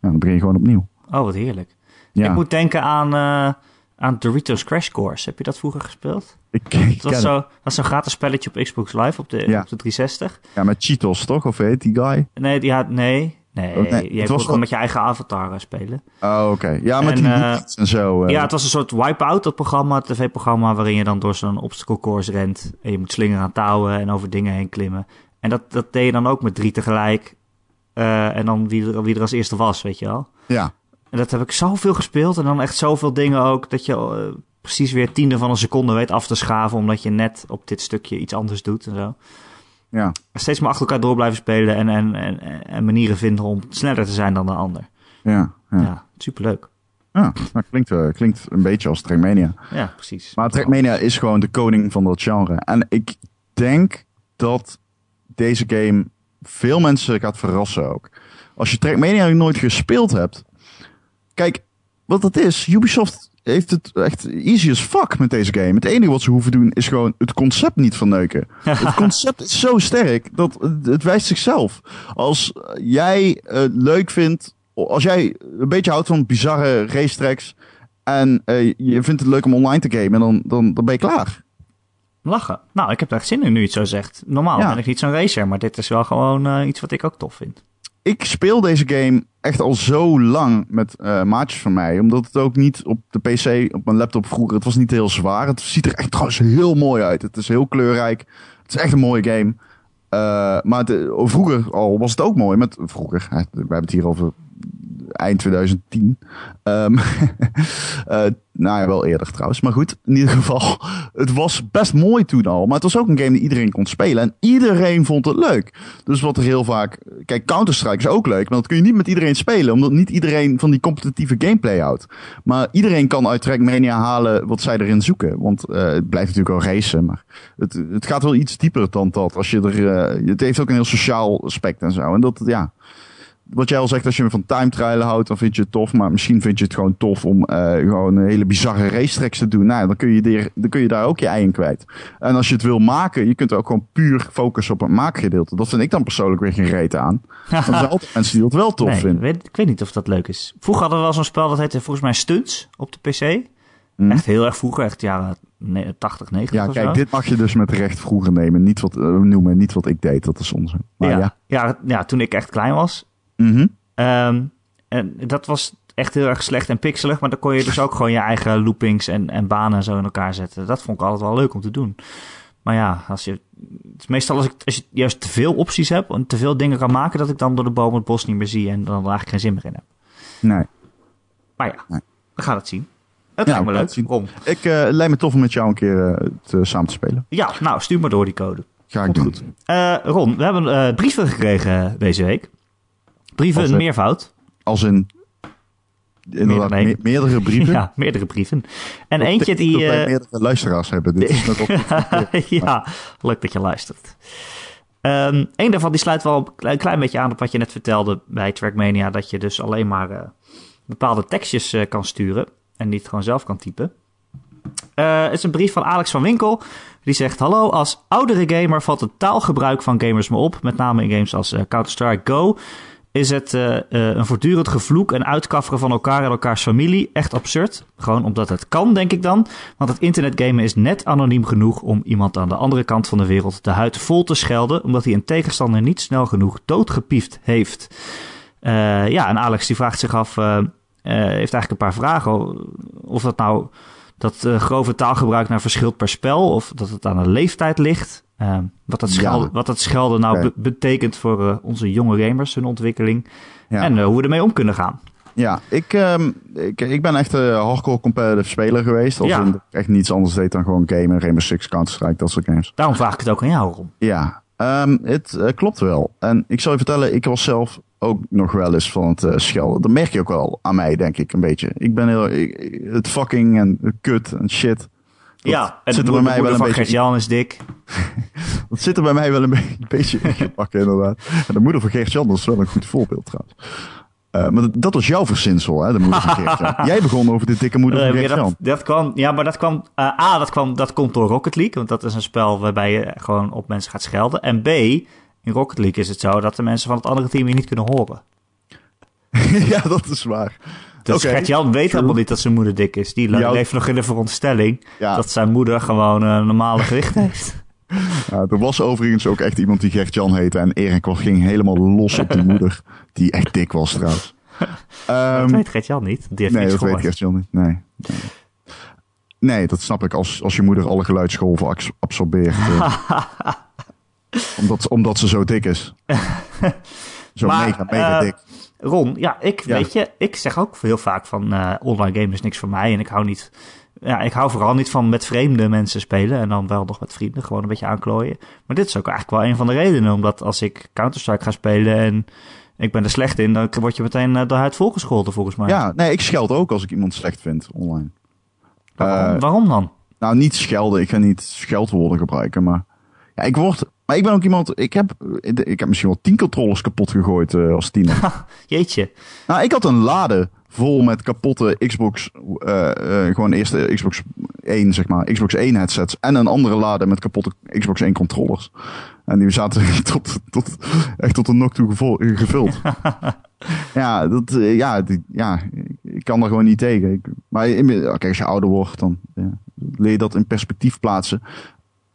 ja, dan begin je gewoon opnieuw.
Oh, wat heerlijk. Ja. Ik moet denken aan, uh, aan Doritos Crash Course. Heb je dat vroeger gespeeld?
Ik, ik
dat, was zo, dat was zo'n gratis spelletje op Xbox Live op de, ja. op de 360.
Ja, met Cheetos toch? Of heet die guy?
Nee, die had, nee. Nee, oh, nee je kon gewoon met je eigen avatar eh, spelen.
Oh, oké. Ja, met en, die uh, en zo.
Uh. Ja, het was een soort wipe-out, dat programma, tv-programma, waarin je dan door zo'n obstacle course rent. En je moet slingeren aan touwen en over dingen heen klimmen. En dat, dat deed je dan ook met drie tegelijk. Uh, en dan wie er, wie er als eerste was, weet je wel.
Ja.
En dat heb ik zoveel gespeeld. En dan echt zoveel dingen ook, dat je precies weer tiende van een seconde weet af te schaven. Omdat je net op dit stukje iets anders doet en zo.
Ja.
Steeds maar achter elkaar door blijven spelen en, en, en, en manieren vinden om sneller te zijn dan de ander.
Ja, ja.
ja superleuk.
Ja, dat klinkt, uh, klinkt een beetje als Trackmania.
Ja, precies.
Maar Trackmania is gewoon de koning van dat genre. En ik denk dat deze game veel mensen gaat verrassen ook. Als je Trackmania nooit gespeeld hebt. Kijk, wat dat is, Ubisoft heeft het echt easy as fuck met deze game. Het enige wat ze hoeven doen is gewoon het concept niet verneuken. het concept is zo sterk dat het, wijst zichzelf. Als jij het leuk vindt, als jij een beetje houdt van bizarre racetracks en uh, je vindt het leuk om online te gamen, dan, dan, dan ben je klaar.
Lachen. Nou, ik heb er echt zin in nu iets zo zegt. Normaal ben ik niet zo'n racer, maar dit is wel gewoon uh, iets wat ik ook tof vind
ik speel deze game echt al zo lang met uh, maatjes van mij. Omdat het ook niet op de PC, op mijn laptop vroeger, het was niet heel zwaar. Het ziet er echt trouwens heel mooi uit. Het is heel kleurrijk. Het is echt een mooie game. Uh, maar de, vroeger al was het ook mooi. Met, vroeger, we hebben het hier over eind 2010. Um, uh, nou ja, wel eerder trouwens. Maar goed, in ieder geval. Het was best mooi toen al. Maar het was ook een game die iedereen kon spelen. En iedereen vond het leuk. Dus wat er heel vaak... Kijk, Counter-Strike is ook leuk. Maar dat kun je niet met iedereen spelen. Omdat niet iedereen van die competitieve gameplay houdt. Maar iedereen kan uit Trackmania halen wat zij erin zoeken. Want uh, het blijft natuurlijk wel racen. Maar het, het gaat wel iets dieper dan dat. Als je er, uh, het heeft ook een heel sociaal aspect en zo. En dat, ja wat jij al zegt, als je van time trialen houdt, dan vind je het tof. Maar misschien vind je het gewoon tof om uh, gewoon een hele bizarre racetracks te doen. Nou, dan kun, je der, dan kun je daar ook je ei in kwijt. En als je het wil maken, je kunt ook gewoon puur focussen op het maakgedeelte. Dat vind ik dan persoonlijk weer geen reet aan. Want er zijn altijd mensen die dat wel tof vinden.
Weet, ik weet niet of dat leuk is. Vroeger hadden we wel zo'n spel dat heette volgens mij Stunts op de PC.
Mhm.
Echt heel erg vroeger, echt jaren ne- 80, 90
Ja, kijk,
zo.
dit mag je dus met recht vroeger nemen. Niet wat, eh, noemen, niet wat ik deed. Dat is onzin. Maar ja.
ja, ja. Ja, toen ik echt klein was.
Mhm.
Ehm, en dat was echt heel erg slecht en pixelig. Maar dan kon je dus ook gewoon je eigen loopings en, en banen en zo in elkaar zetten. Dat vond ik altijd wel leuk om te doen. Maar ja, als je, het is meestal als, ik, als je juist te veel opties hebt en te veel dingen kan maken, dat ik dan door de boom het bos niet meer zie en dan eigenlijk geen zin meer in heb.
Nee.
Maar ja,
Nee.
we gaan het zien. Het
Ja,
lijkt me leuk.
zien. Ik lijkt me tof om met jou een keer eh, het, eh, samen te spelen.
Ja, nou, stuur maar door die code.
Ga ik
Komt
doen.
Eh, Ron, we hebben eh, brieven gekregen deze week. Brieven
Als, eh,
meervoud.
Als in inderdaad,
nee.
me- meerdere brieven.
Ja, meerdere brieven. En
Dat
eentje die... eh,
meerdere luisteraars hebben. Dit is net op,
ja, leuk dat je luistert. Ehm een daarvan die sluit wel een klein, beetje aan op wat je net vertelde bij Trackmania. Dat je dus alleen maar eh, bepaalde tekstjes eh, kan sturen en niet gewoon zelf kan typen. Het is een brief van Alex van Winkel. Die zegt: Hallo, als oudere gamer valt het taalgebruik van gamers me op. Met name in games als Counter-Strike Go. Is het eh, eh, een voortdurend gevloek en uitkafferen van elkaar en elkaars familie. Echt absurd. Gewoon omdat het kan, denk ik dan. Want het internetgamen is net anoniem genoeg om iemand aan de andere kant van de wereld de huid vol te schelden. Omdat hij een tegenstander niet snel genoeg doodgepiefd heeft. Eh, ja, en Alex die vraagt zich af, heeft eigenlijk een paar vragen. Of dat nou dat eh, grove taalgebruik nou verschilt per spel, of dat het aan de leeftijd ligt. Eh, wat, dat
Ja.
schelden, wat dat schelden nou betekent voor eh, onze jonge gamers, hun ontwikkeling.
Ja.
En eh, hoe we ermee om kunnen gaan.
Ja, ik, ehm, ik, ik ben echt een hardcore competitive speler geweest. Als
Ja.
ik echt niets anders deed dan gewoon gamen, Rainbow Six, Counter-Strike, dat soort games.
Daarom vraag ik het ook aan jou, Ron.
Ja, ehm, het klopt wel. En ik zal je vertellen, ik was zelf ook nog wel eens van het eh, schelden. Dat merk je ook wel aan mij, denk ik, een beetje. Ik ben heel... ik- het fucking en kut en shit. Dat
ja, en
zit er bij mij wel een
van
beetje...
Gert-Jan is dik.
Dat zit er bij mij wel een, be- beetje in gebakken, inderdaad. En de moeder van Geert-Jan, dat is wel een goed voorbeeld trouwens. Eh, maar dat, dat was jouw verzinsel, hè, de moeder van Geert-Jan. Jij begon over de dikke moeder van
Eh, ja,
Geert-Jan.
dat, dat kwam, ja, maar dat kwam. eh, A, dat, kwam, dat komt door Rocket League. Want dat is een spel waarbij je gewoon op mensen gaat schelden. En B, in Rocket League is het zo dat de mensen van het andere team je niet kunnen horen.
ja, dat is waar.
Dus Gert-Jan weet helemaal niet dat zijn moeder dik is. Die leeft nog in de veronderstelling
Ja.
dat zijn moeder gewoon een normale gewicht heeft.
Ja, er was overigens ook echt iemand die Gert-Jan heette. En Erik was- ging helemaal los op die moeder. Die echt dik was trouwens. Ehm,
dat weet Gert-Jan niet. Die heeft
nee, dat weet. Gert-Jan niet. Nee. nee. Nee, dat snap ik. Als, als je moeder alle geluidsgolven abs- absorbeert. Omdat, omdat ze zo dik is. Zo
Maar,
mega, mega
eh,
dik.
Ron, ja, ik
Ja.
weet je, ik zeg ook heel vaak van eh, online game is niks voor mij. En ik hou niet, ja, ik hou vooral niet van met vreemde mensen spelen. En dan wel nog met vrienden, gewoon een beetje aanklooien. Maar dit is ook eigenlijk wel een van de redenen. Omdat als ik Counter-Strike ga spelen en ik ben er slecht in, dan word je meteen eh, de huid volgescholden volgens mij.
Ja, nee, ik scheld ook als ik iemand slecht vind online.
waarom, waarom dan?
Nou, niet schelden. Ik ga niet scheldwoorden gebruiken, maar... Ja, ik word... Maar ik ben ook iemand... Ik heb, ik heb misschien wel tien controllers kapot gegooid eh, als tiener.
Jeetje.
nou, ik had een lade vol met kapotte Xbox... eh, eh, gewoon eerste Xbox 1, zeg maar. Xbox 1 headsets. En een andere lade met kapotte Xbox 1 controllers. En die zaten tot, tot, echt tot de nok toe gevuld. ja, dat, ja, die, ja, ik- kan er gewoon niet tegen. Ik, maar kijk, als je ouder wordt, dan ja, leer je dat in perspectief plaatsen.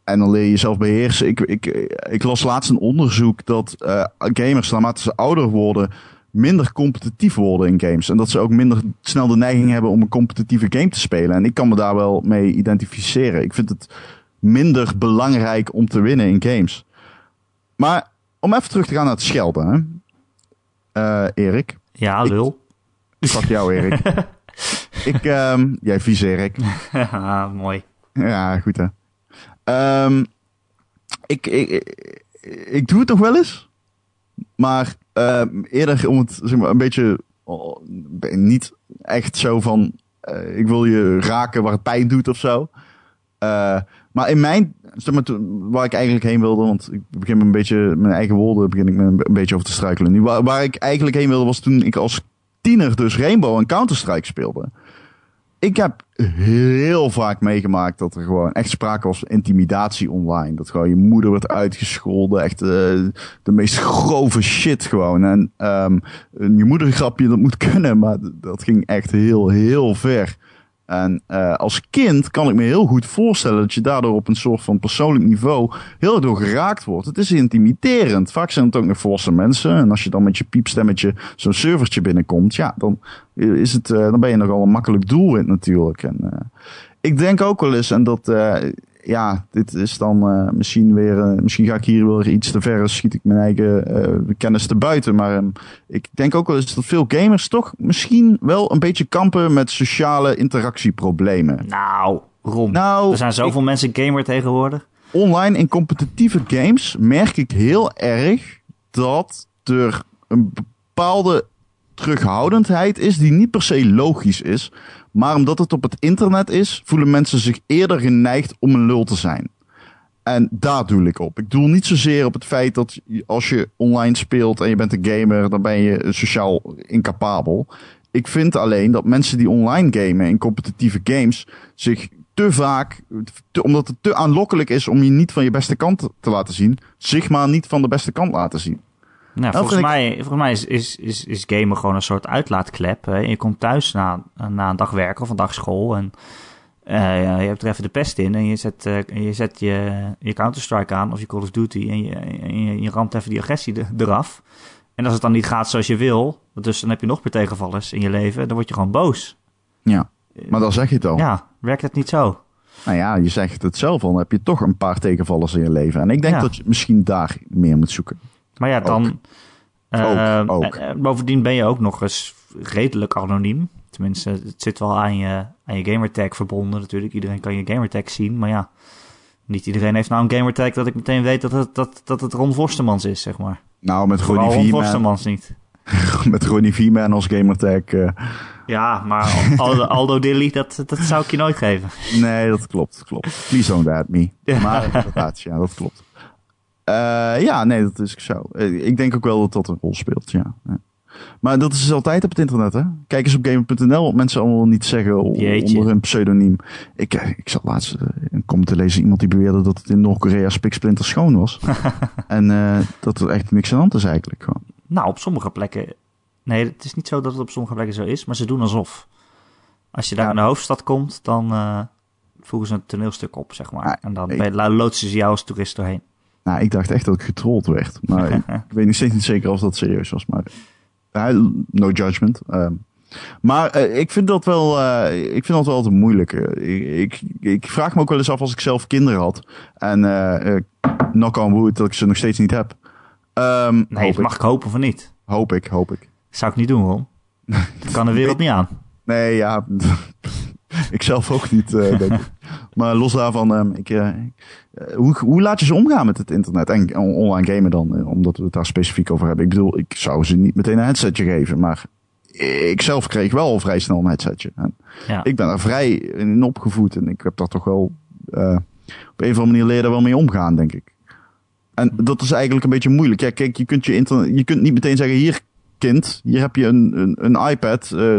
En dan leer je jezelf beheersen. Ik, ik, ik las laatst een onderzoek dat eh, gamers, naarmate ze ouder worden, minder competitief worden in games. En dat ze ook minder snel de neiging hebben om een competitieve game te spelen. En ik kan me daar wel mee identificeren. Ik vind het minder belangrijk om te winnen in games. Maar om even terug te gaan naar het schelden, hè. Eh, Erik.
Ja, lul.
Fuck jou, Erik. ik, ehm, jij vies, Erik.
Ja, mooi.
Ja, goed hè. Ehm, ik, ik, ik, doe het nog wel eens. Maar ehm, eerder om het zeg maar, een beetje oh, niet echt zo van eh, ik wil je raken waar het pijn doet of zo. Eh, maar in mijn, zeg maar, waar ik eigenlijk heen wilde, want ik begin een beetje, mijn eigen woorden begin ik me een, beetje over te struikelen. Waar, waar ik eigenlijk heen wilde was toen ik als tiener dus Rainbow en Counter-Strike speelde. Ik heb heel vaak meegemaakt dat er gewoon echt sprake was van intimidatie online. Dat gewoon je moeder werd uitgescholden. Echt eh, de meest grove shit gewoon. En ehm, je moedergrapje, dat moet kunnen. Maar dat ging echt heel, heel ver. En uh, als kind kan ik me heel goed voorstellen dat je daardoor op een soort van persoonlijk niveau heel door geraakt wordt. Het is intimiderend. Vaak zijn het ook nog volwassen mensen. En als je dan met je piepstemmetje zo'n servertje binnenkomt, ja, dan, is het, uh, dan ben je nogal een makkelijk doelwit natuurlijk. En uh, ik denk ook wel eens, en dat, ja, dit is dan uh, misschien weer. Uh, misschien ga ik hier weer iets te ver. Schiet ik mijn eigen uh, kennis te buiten. Maar um, ik denk ook wel eens dat veel gamers toch misschien wel een beetje kampen met sociale interactieproblemen.
Nou, Rom. Nou, er zijn zoveel ik, mensen gamer tegenwoordig.
Online in competitieve games merk ik heel erg dat er een bepaalde terughoudendheid is die niet per se logisch is. Maar omdat het op het internet is, voelen mensen zich eerder geneigd om een lul te zijn. En daar doe ik op. Ik doe niet zozeer op het feit dat als je online speelt en je bent een gamer, dan ben je sociaal incapabel. Ik vind alleen dat mensen die online gamen in competitieve games zich te vaak, omdat het te aanlokkelijk is om je niet van je beste kant te laten zien, zich maar niet van de beste kant laten zien.
Nou, volgens, mij, volgens mij is, is, is, is gamen gewoon een soort uitlaatklep. Hè? Je komt thuis na, na een dag werken of een dag school en uh, je hebt er even de pest in en je zet, uh, je, zet je, je Counter-Strike aan of je Call of Duty en je, je, je ramt even die agressie eraf. En als het dan niet gaat zoals je wil, dus dan heb je nog meer tegenvallers in je leven, dan word je gewoon boos.
Ja, maar dan zeg je het al.
Ja, werkt het niet zo?
Nou ja, je zegt het zelf al, dan heb je toch een paar tegenvallers in je leven. En ik denk dat je misschien daar meer moet zoeken.
Maar ja, dan. Ook, bovendien ben je ook nog eens redelijk anoniem. Tenminste, het zit wel aan je, aan je gamertag verbonden natuurlijk. Iedereen kan je gamertag zien. Maar ja, niet iedereen heeft nou een gamertag dat ik meteen weet dat het, dat, dat het Ron Forstemans is, zeg maar.
Nou, met Ronnie Ron
Forstemans niet.
met Ronnie Vieman als gamertag. Uh...
Ja, maar Aldo, Aldo Dilly, dat, dat zou ik je nooit geven.
Nee, dat klopt, klopt. Please don't bad me. Maar inderdaad, ja, dat klopt. Uh, ja, nee, dat is zo. Uh, ik denk ook wel dat dat een rol speelt, ja. ja. Maar dat is altijd op het internet, hè? Kijk eens op gamer.nl wat mensen allemaal niet zeggen Jeetje. onder een pseudoniem. Ik, uh, ik zat laatst een comment te lezen iemand die beweerde dat het in Noord-Korea spiksplinter schoon was. en dat er echt niks aan hand is eigenlijk. Gewoon.
Nou, op sommige plekken... Nee, het is niet zo dat het op sommige plekken zo is, maar ze doen alsof. Als je daar ja. in de hoofdstad komt, dan voegen ze een toneelstuk op, zeg maar. Ja, en dan ik... loodsen ze jou als toerist doorheen.
Nou, ik dacht echt dat ik getrold werd. Maar ik, weet nog steeds niet zeker of dat serieus was. Maar uh, no judgment. Uh, maar uh, ik vind dat wel, uh, ik vind dat wel te moeilijk. Ik, ik, ik, vraag me ook wel eens af als ik zelf kinderen had. En knock on wood dat ik ze nog steeds niet heb.
Um, nee, mag ik. ik hopen van niet.
Hoop ik, hoop ik.
Zou ik niet doen, hoor. dat kan de wereld niet aan.
Nee, ja. ik zelf ook niet, denk ik. Maar los daarvan, um, ik, eh, hoe, hoe laat je ze omgaan met het internet en online gamen dan? Eh, omdat we het daar specifiek over hebben. Ik bedoel, ik zou ze niet meteen een headsetje geven, maar ik zelf kreeg wel vrij snel een headsetje. En ja. Ik ben er vrij in opgevoed en ik heb daar toch wel uh, op een of andere manier leren wel mee omgaan, denk ik. En dat is eigenlijk een beetje moeilijk. Ja, kijk, je kunt, je internet, je kunt niet meteen zeggen, hier kind, hier heb je een, een, een iPad. Uh,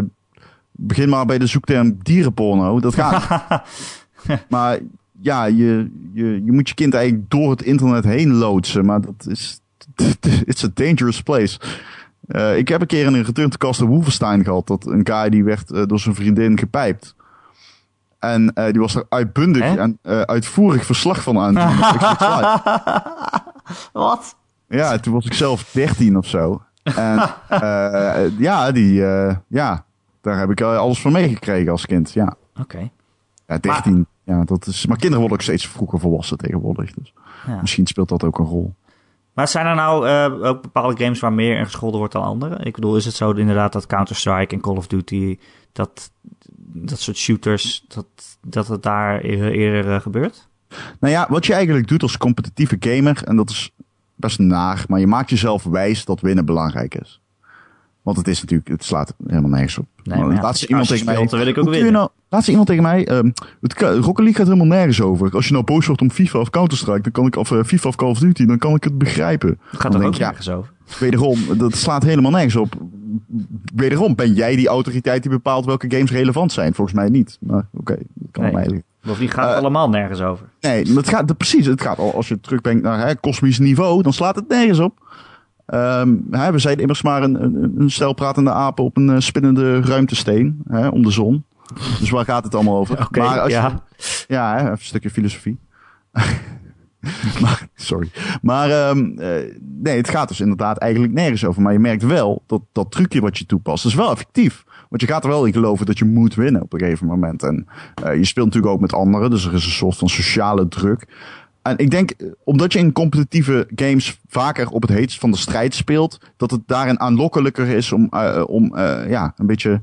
begin maar bij de zoekterm dierenporno. Dat gaat maar ja, je, je, je moet je kind eigenlijk door het internet heen loodsen. Maar dat is. It's a dangerous place. Uh, ik heb een keer in een Return to Castle Wolfenstein gehad. Dat een guy die werd uh, door zijn vriendin gepijpt. En uh, die was er uitbundig en uitvoerig verslag van aan.
Wat?
Ja, toen was ik zelf 13 of zo. En ja, die, ja, daar heb ik alles van meegekregen als kind. Ja.
Oké. Okay.
Ja, 13. Ja, dat is, maar kinderen worden ook steeds vroeger volwassen tegenwoordig. Dus ja. misschien speelt dat ook een rol.
Maar zijn er nou uh, ook bepaalde games waar meer in gescholden wordt dan andere? Ik bedoel, is het zo inderdaad dat Counter-Strike en Call of Duty, dat, dat soort shooters, dat, dat het daar eerder, eerder uh, gebeurt?
Nou ja, wat je eigenlijk doet als competitieve gamer, en dat is best naar, maar je maakt jezelf wijs dat winnen belangrijk is. Want het is natuurlijk, het slaat helemaal nergens op.
Nee, maar ja, laat ze iemand tegen mij. Dan wil ik ook winnen.
Nou, laat ze iemand tegen mij. Um, het Rocket League gaat helemaal nergens over. Als je nou boos wordt om FIFA of Counter Strike, dan kan ik of uh, FIFA of Call of Duty, dan kan ik het begrijpen.
Het gaat er ook nergens over.
Wederom, dat slaat helemaal nergens op. Wederom ben jij die autoriteit die bepaalt welke games relevant zijn. Volgens mij niet. Maar oké, okay, dat kan nee. mij
Bovendien gaat het uh, allemaal nergens over.
Nee, het gaat, precies. Het gaat al, als je terugbrengt naar hè, kosmisch niveau, dan slaat het nergens op. Um, we zijn immers maar een, een, een stel pratende apen op een uh, spinnende ruimtesteen hè, om de zon. Dus waar gaat het allemaal over? Maar als je-
ja.
ja, hè, even een stukje filosofie. maar, sorry. Maar ehm, eh, nee, het gaat dus inderdaad eigenlijk nergens over. Maar je merkt wel dat dat trucje wat je toepast, is wel effectief. Want je gaat er wel in geloven dat je moet winnen op een gegeven moment. En eh, je speelt natuurlijk ook met anderen, dus er is een soort van sociale druk. En ik denk, eh, omdat je in competitieve games vaker op het heetst van de strijd speelt, dat het daarin aanlokkelijker is om, eh, om eh, ja, een beetje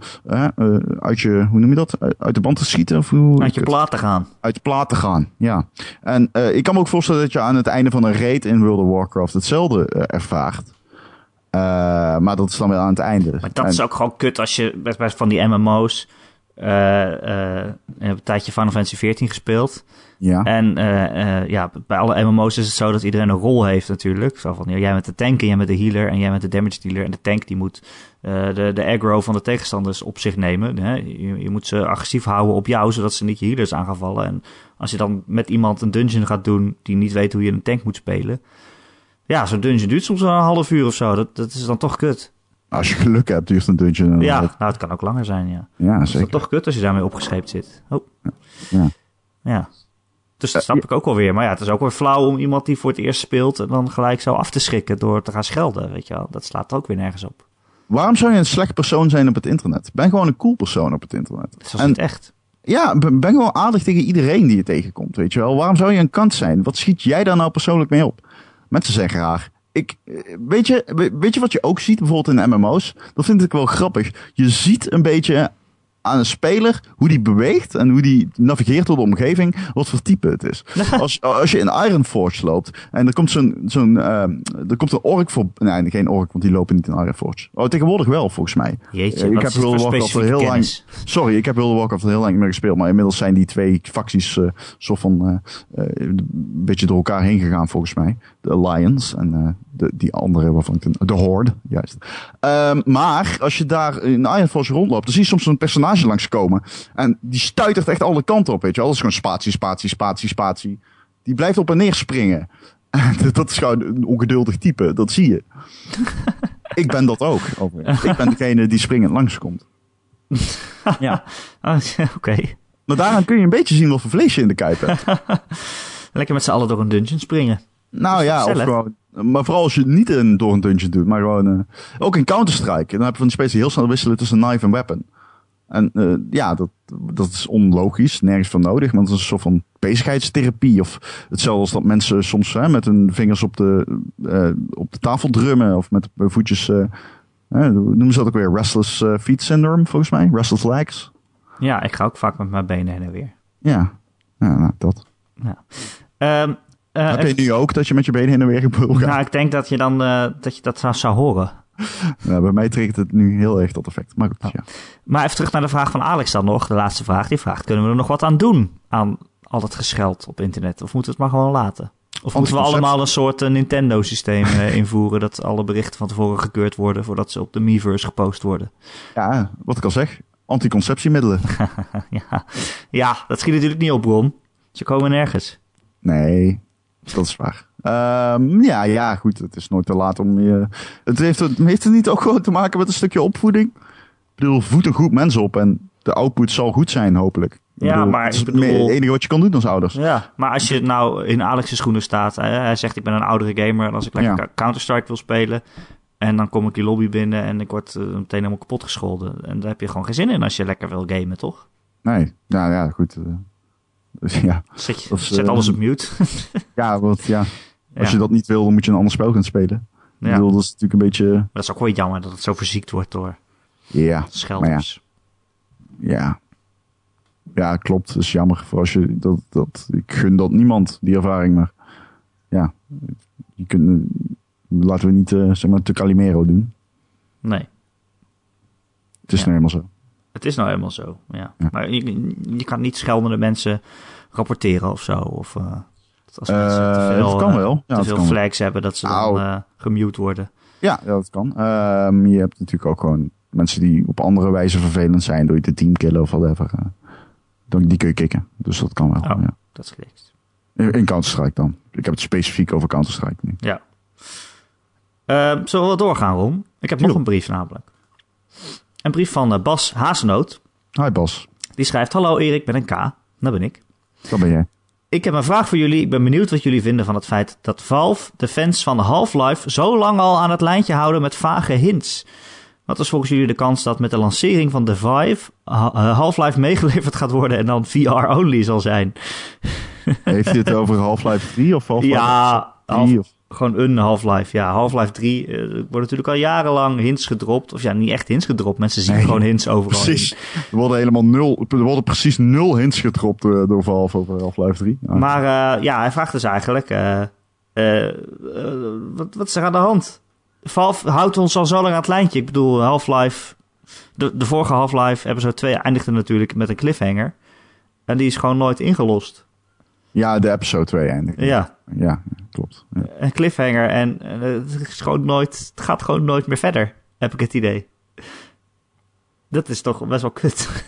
uit je, hoe noem je dat, Uit- de band te schieten? Of hoe,
Uit je plaat te gaan.
uit de plaat te gaan. Ja. En ik kan me ook voorstellen dat je aan het einde van een raid in World of Warcraft hetzelfde ervaart. Maar dat is dan weer aan het einde.
Maar dat
En-
is ook gewoon kut als je best van die MMO's. Eh eh, ik heb een tijdje Final Fantasy 14 gespeeld.
Ja.
En eh, eh, ja, bij alle MMO's is het zo dat iedereen een rol heeft natuurlijk. Zo van, jij bent de tank en jij bent de healer en jij bent de damage dealer. En de tank die moet eh, de, de aggro van de tegenstanders op zich nemen. Hè? Je, je moet ze agressief houden op jou, zodat ze niet je healers aan gaan vallen. En als je dan met iemand een dungeon gaat doen die niet weet hoe je een tank moet spelen. Ja, zo'n dungeon duurt soms wel een half uur of zo. Dat, dat is dan toch kut.
Als je geluk hebt, duurt een dungeon.
Ja,
inderdaad.
nou, het kan ook langer zijn, ja.
ja
Het is
zeker.
toch kut als je daarmee opgescheept zit. Oh.
Ja.
Ja. Dus dat
Eh,
snap ik ook wel weer. Maar ja, het is ook weer flauw om iemand die voor het eerst speelt... en dan gelijk zo af te schrikken door te gaan schelden, weet je wel. Dat slaat ook weer nergens op.
Waarom zou je een slecht persoon zijn op het internet? Ben gewoon een cool persoon op het internet.
Zoals
En
het echt.
ja, ben ben gewoon aardig tegen iedereen die je tegenkomt, weet je wel. Waarom zou je een kant zijn? Wat schiet jij daar nou persoonlijk mee op? Mensen zeggen graag. Ik, eh, weet, je, we- weet je wat je ook ziet bijvoorbeeld in MMO's? Dat vind ik wel grappig. Je ziet een beetje aan een speler hoe die beweegt en hoe die navigeert door de omgeving, wat voor type het is. Als, als je in Ironforge loopt en er komt zo'n, zo'n ehm, er komt een ork voor, nee, geen ork, want die lopen niet in Ironforge. Oh, tegenwoordig wel, volgens mij.
Jeetje,
Eh, ik heb World
voor
Warcraft
specifieke
heel lang, sorry, ik heb World Warcraft al heel lang meer gespeeld, maar inmiddels zijn die twee facties eh soort van eh, een beetje door elkaar heen gegaan, volgens mij. De Alliance en de, die andere waarvan ik een, de Horde, juist. Ehm, maar als je daar in Ironforge rondloopt, dan zie je soms een personage langskomen en die stuitert echt alle kanten op, weet je wel. Dat is gewoon spatie, spatie, spatie, spatie. Die blijft op en neer springen. En dat is gewoon een ongeduldig type, dat zie je. ik ben dat ook, overigens. Ik ben degene die springend langskomt. Ja.
Ah, Oké.
Maar daaraan kun je een beetje zien wat voor vlees je in de kuip hebt.
Lekker met z'n allen door een dungeon springen.
nou ja, of
gezellig.
gewoon, maar vooral als je het niet in, door een dungeon doet, maar gewoon... eh, ook in Counter-Strike. Dan heb je van die spelers die heel snel wisselen tussen knife en weapon. En eh, ja, dat, dat is onlogisch, nergens voor nodig. Want het is een soort van bezigheidstherapie. Of hetzelfde als dat mensen soms hè, met hun vingers op de, eh, op de tafel drummen. Of met hun voetjes... hoe noemen ze dat ook weer? Restless feet syndrome, volgens mij. Restless legs.
Ja, ik ga ook vaak met mijn benen heen en weer.
Ja, ja nou, dat.
Ehm, eh,
Heb je nu ook dat je met je benen heen en weer gebogen gaat?
nou, ik denk dat je dan dat je dat zou, zou horen.
Nou, bij mij trekt het nu heel erg tot effect. Maar goed, ja.
Maar even terug naar de vraag van Alex dan nog. De laatste vraag. Die vraagt, kunnen we er nog wat aan doen? Aan al dat gescheld op internet? Of moeten we het maar gewoon laten? Of moeten we allemaal een soort eh, Nintendo-systeem eh, invoeren... dat alle berichten van tevoren gekeurd worden... voordat ze op de Miiverse gepost worden?
ja, wat ik al zeg. Anticonceptiemiddelen.
ja. ja, dat schiet natuurlijk niet op, Bron. Ze komen nergens.
Nee, dat is waar. Ehm, ja, ja, goed. Het is nooit te laat om je... Het heeft, het heeft het niet ook gewoon te maken met een stukje opvoeding? Ik bedoel, voed een goed mens op en de output zal goed zijn, hopelijk.
Ja,
bedoel,
maar
het is
bedoel-
het enige wat je kan doen als ouders.
Ja, maar als je nou in Alex's schoenen staat... hè, hij zegt ik ben een oudere gamer... en als ik lekker
Ja.
Counter-Strike wil spelen... en dan kom ik die lobby binnen... en ik word eh, meteen helemaal kapot gescholden. En daar heb je gewoon geen zin in als je lekker wil gamen, toch?
Nee, ja, ja, goed. dus ja,
Zet, je,
Dat is,
zet
eh,
alles op mute.
ja, want, ja, als
Ja.
je dat niet wil, dan moet je een ander spel gaan spelen. Ik
Ja.
bedoel, dat is natuurlijk een beetje...
Dat is ook wel jammer dat het zo verziekt wordt door
Ja,
schelders.
Ja. Ja, klopt. Dat is jammer. Voor als je dat, dat, ik gun dat niemand, die ervaring. Maar ja, je kunt, laten we niet, eh, zeg maar, te Calimero doen.
Nee,
Het is
Ja.
nou helemaal zo.
het is nou helemaal zo. Ja.
Ja.
Maar je, je kan niet scheldende mensen rapporteren of zo. Of uh, als mensen
Eh,
te veel,
dat kan
eh,
wel. Ja,
te veel
wel.
flags hebben dat ze dan eh, gemute worden.
Ja, dat kan. Ehm, je hebt natuurlijk ook gewoon mensen die op andere wijze vervelend zijn door je te teamkillen of whatever. dan, die kun je kicken. Dus dat kan wel.
Oh.
Ja.
Dat is gelikt.
In Counter-Strike dan. Ik heb het specifiek over Counter-Strike nu.
Ja. Eh, zullen we wel doorgaan, Ron? Ik heb nog een brief namelijk. Een brief van Bas Hazenoot.
Hi Bas.
Die schrijft: Hallo Erik, ben een K. Dat ben ik.
Dat ben jij.
Ik heb een vraag voor jullie. Ik ben benieuwd wat jullie vinden van het feit dat Valve de fans van Half-Life zo lang al aan het lijntje houden met vage hints. Wat is volgens jullie de kans dat met de lancering van The Vive eh, Half-Life meegeleverd gaat worden en dan VR-only zal zijn?
Heeft hij het over Half-Life 3 of Half-Life
Ja,
3? Of...
Gewoon een Half-Life. Ja, Half-Life 3 eh, wordt natuurlijk al jarenlang hints gedropt. Of ja, niet echt hints gedropt. Mensen zien
Nee,
gewoon hints overal.
Precies. Er worden helemaal nul, er worden precies nul hints gedropt eh, door Valve over Half-Life 3. Ja.
Maar eh, ja, hij vraagt dus eigenlijk... wat, wat is er aan de hand? Valve houdt ons al zo lang aan het lijntje. Ik bedoel, Half-Life... De, de vorige Half-Life, episode 2, eindigde natuurlijk met een cliffhanger. En die is gewoon nooit ingelost.
ja, de episode 2 eindigt.
Ja,
Ja, klopt. Ja.
een cliffhanger. En het, is gewoon nooit, het gaat gewoon nooit meer verder, heb ik het idee. Dat is toch best wel kut.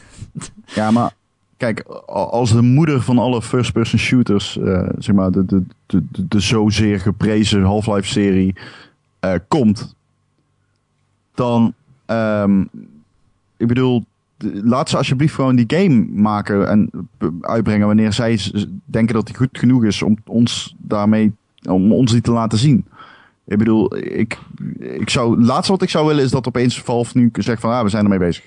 Ja, maar kijk, als de moeder van alle first-person shooters, eh, zeg maar, de, de, de, de, zozeer geprezen Half-Life-serie eh, komt, dan, ehm, ik bedoel, laat ze alsjeblieft gewoon die game maken en uitbrengen wanneer zij denken dat die goed genoeg is om ons daarmee, om ons die te laten zien. Ik bedoel, ik, ik zou, het laatste wat ik zou willen is dat opeens Valve nu zegt van, ah, we zijn ermee bezig.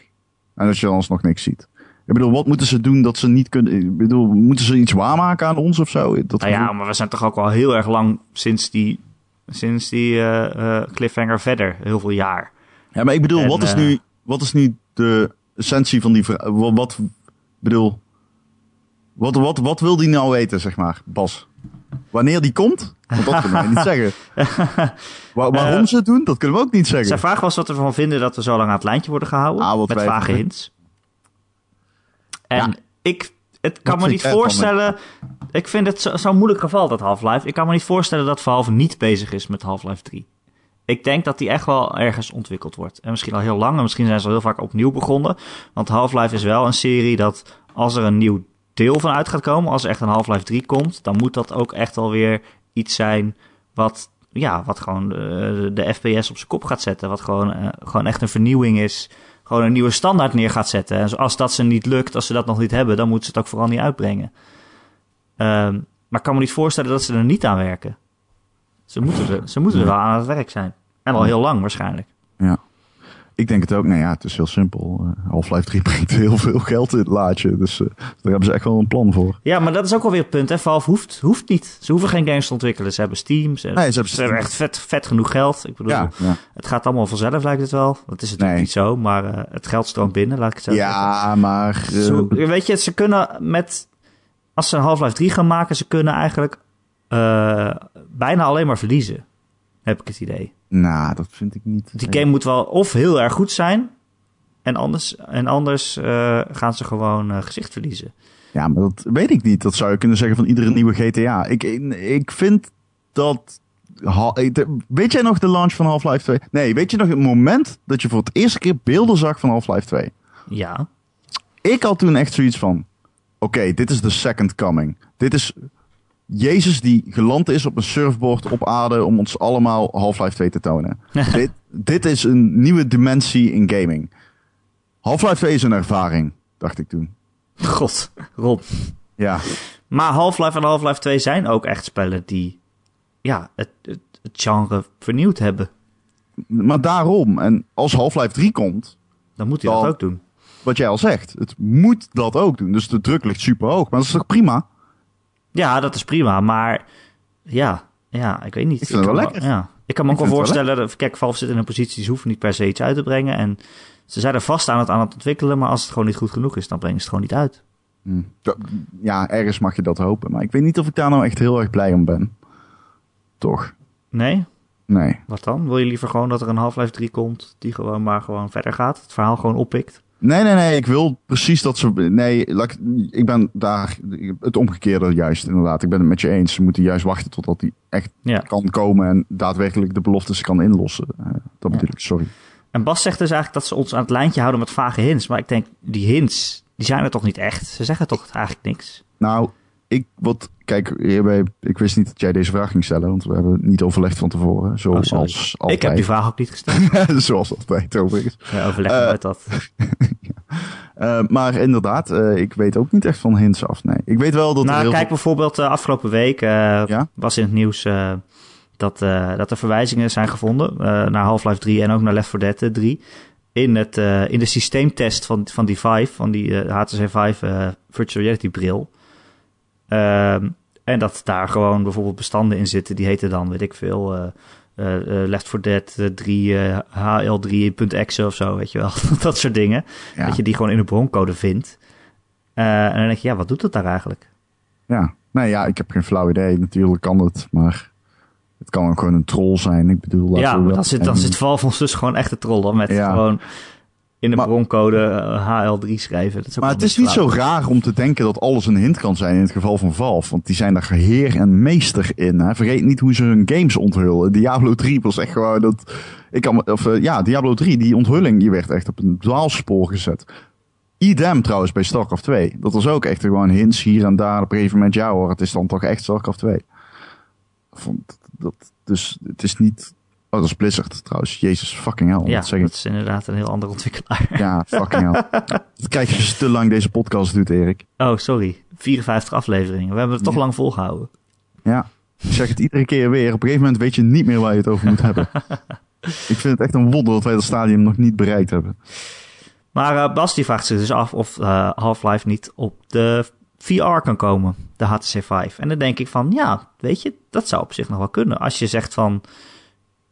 En dat je dan alsnog niks ziet. Ik bedoel, wat moeten ze doen dat ze niet kunnen... Ik bedoel, moeten ze iets waarmaken aan ons of zo? Dat
Nou ja, maar we zijn toch ook al heel erg lang sinds die, sinds die eh, eh, cliffhanger verder. Heel veel jaar.
Ja, maar ik bedoel,
En,
wat, is
eh,
nu, wat is nu de essentie van die vraag? Wat, wat bedoel... Wat, wat, wat wil die nou weten, zeg maar, Bas? Wanneer die komt? Want dat kunnen wij niet zeggen. Wa- waarom
Eh,
ze het doen, dat kunnen we ook niet zeggen.
Zijn vraag was wat we ervan vinden dat we zo lang aan het lijntje worden gehouden.
Ah,
met vage hints. En
Ja.
ik, het kan me niet voorstellen. Ik vind het zo- zo'n moeilijk geval, dat Half-Life. Ik kan me niet voorstellen dat Valve niet bezig is met Half-Life 3. Ik denk dat die echt wel ergens ontwikkeld wordt. En misschien al heel lang. En misschien zijn ze al heel vaak opnieuw begonnen. Want Half-Life is wel een serie dat als er een nieuw deel van uit gaat komen. Als er echt een Half-Life 3 komt. Dan moet dat ook echt alweer iets zijn wat, ja, wat gewoon de, de FPS op zijn kop gaat zetten. Wat gewoon, eh, gewoon echt een vernieuwing is. Gewoon een nieuwe standaard neer gaat zetten. En als dat ze niet lukt, als ze dat nog niet hebben, dan moeten ze het ook vooral niet uitbrengen. Ehm, maar ik kan me niet voorstellen dat ze er niet aan werken. Ze moeten er, ze moeten er wel aan het werk zijn. En al heel lang waarschijnlijk.
Ja. Ik denk het ook. Nou ja, het is heel simpel. Eh, Half-Life 3 brengt heel veel geld in het laadje. Dus eh, daar hebben ze echt wel een plan voor.
Ja, maar dat is ook alweer het punt. Hè? Valve hoeft, hoeft niet. Ze hoeven geen games te ontwikkelen. Ze hebben Steam. Ze,
Nee, ze hebben
ze hebben echt vet, vet genoeg geld. Ik bedoel,
Ja, ja.
het gaat allemaal vanzelf lijkt het wel. Dat is natuurlijk
Nee.
niet zo. Maar eh, het geld stroomt binnen, laat ik het zo zeggen.
ja maar...
Zo, weet je, ze kunnen met... Als ze een Half-Life 3 gaan maken, ze kunnen eigenlijk bijna alleen maar verliezen. Heb ik het idee.
Nou, dat vind ik niet.
Die game moet wel of heel erg goed zijn... en anders, en anders eh, gaan ze gewoon eh, gezicht verliezen.
Ja, maar dat weet ik niet. Dat zou je kunnen zeggen van iedere nieuwe GTA. Ik, ik vind dat... Weet jij nog de launch van Half-Life 2? Nee, weet je nog het moment dat je voor het eerste keer beelden zag van Half-Life 2?
Ja,
Ik had toen echt zoiets van... Oké, dit is de second coming. Dit is Jezus die geland is op een surfboard op aarde... om ons allemaal Half-Life 2 te tonen. dit, dit is een nieuwe dimensie in gaming. Half-Life 2 is een ervaring, dacht ik toen.
god, Rob.
Ja,
Maar Half-Life en Half-Life 2 zijn ook echt spellen die... ja, het, het, het genre vernieuwd hebben.
maar daarom. En als Half-Life 3 komt...
Dan moet hij dat ook doen.
wat jij al zegt. Het moet dat ook doen. Dus de druk ligt super hoog. Maar dat is toch prima?
Ja, dat is prima, maar ja, ja ik weet niet.
Ik vind het wel lekker.
Ja. Ik kan me ook
Ik
wel voorstellen, dat, kijk, Valve zit in een positie, ze hoeven niet per se iets uit te brengen. En ze zijn er vast aan het, aan het ontwikkelen, maar als het gewoon niet goed genoeg is, dan brengen ze het gewoon niet uit.
Hm. Dat- Ja, ergens mag je dat hopen. Maar ik weet niet of ik daar nou echt heel erg blij om ben. Toch?
Nee?
Nee.
Wat dan? Wil je liever gewoon dat er een Half-Life 3 komt, die gewoon maar gewoon verder gaat, het verhaal gewoon oppikt?
Nee, nee, nee. Ik wil precies dat ze... Nee, ik, ik ben daar het omgekeerde juist inderdaad. Ik ben het met je eens. Ze moeten juist wachten totdat die echt
Ja.
kan komen en daadwerkelijk de beloftes kan inlossen. Eh, dat bedoel ik, sorry.
En Bas zegt dus eigenlijk dat ze ons aan het lijntje houden met vage hints. Maar ik denk, die hints, die zijn er toch niet echt? Ze zeggen toch eigenlijk niks?
Nou, ik wat... Kijk, hierbij, ik wist niet dat jij deze vraag ging stellen, want we hebben het niet overlegd van tevoren.
Oh,
Zoals altijd.
Ik heb die vraag ook niet gesteld.
Zoals altijd, overigens.
Ja, overleg
Eh,
uit dat.
Eh, maar inderdaad, eh, ik weet ook niet echt van hints af. Nee. Ik weet wel dat
Nou,
heel
kijk
veel-
bijvoorbeeld afgelopen week
Ja?
was in het nieuws dat, dat er verwijzingen zijn gevonden naar Half-Life 3 en ook naar Left 4 Dead 3 in, het, uh, in de systeemtest van, van die Vive, van die uh, HTC Vive virtual reality bril. Ehm, en dat daar gewoon bijvoorbeeld bestanden in zitten, die heten dan, weet ik veel, uh, Left 4 Dead 3 HL3.exe of zo, weet je wel. dat soort dingen. Ja. Dat je die gewoon in de broncode vindt. en dan denk je, ja, wat doet het daar eigenlijk?
Ja, nee, ja, ik heb geen flauw idee. Natuurlijk kan het, maar het kan ook gewoon een troll zijn. Ik bedoel,
ja, maar dan zit, dan zit Valve dus gewoon echt te trollen met
Ja.
gewoon in de
Maar-
broncode eh, HL3 schrijven. Dat is ook
Maar het is niet zo raar om te denken dat alles een hint kan zijn in het geval van Valve. Want die zijn daar heer en meester in. Hè. Vergeet niet hoe ze hun games onthullen. Diablo 3 was echt gewoon dat... Ik kan, of, eh, ja, Diablo 3, die onthulling, die werd echt op een dwaalspoor gezet. Idem trouwens bij StarCraft 2. Dat was ook echt gewoon hints hier en daar. Op een gegeven moment, ja hoor, het is dan toch echt StarCraft 2. Vond dat, dus het is niet... Oh, dat is Blizzard trouwens. Jezus fucking hell.
Ja,
dat zeg ik.
dat is inderdaad een heel ander ontwikkelaar.
Ja, fucking hell. Dat krijg je als je te lang deze podcast doet, Erik.
Oh, sorry. 54 afleveringen. We hebben het toch
Ja.
lang volgehouden.
Ja, ik zeg het iedere keer weer. Op een gegeven moment weet je niet meer waar je het over moet hebben. ik vind het echt een wonder dat wij dat stadium nog niet bereikt hebben.
Maar Bas die vraagt zich dus af of eh, Half-Life niet op de VR kan komen, de HTC Vive. En dan denk ik van, ja, weet je, dat zou op zich nog wel kunnen. Als je zegt van,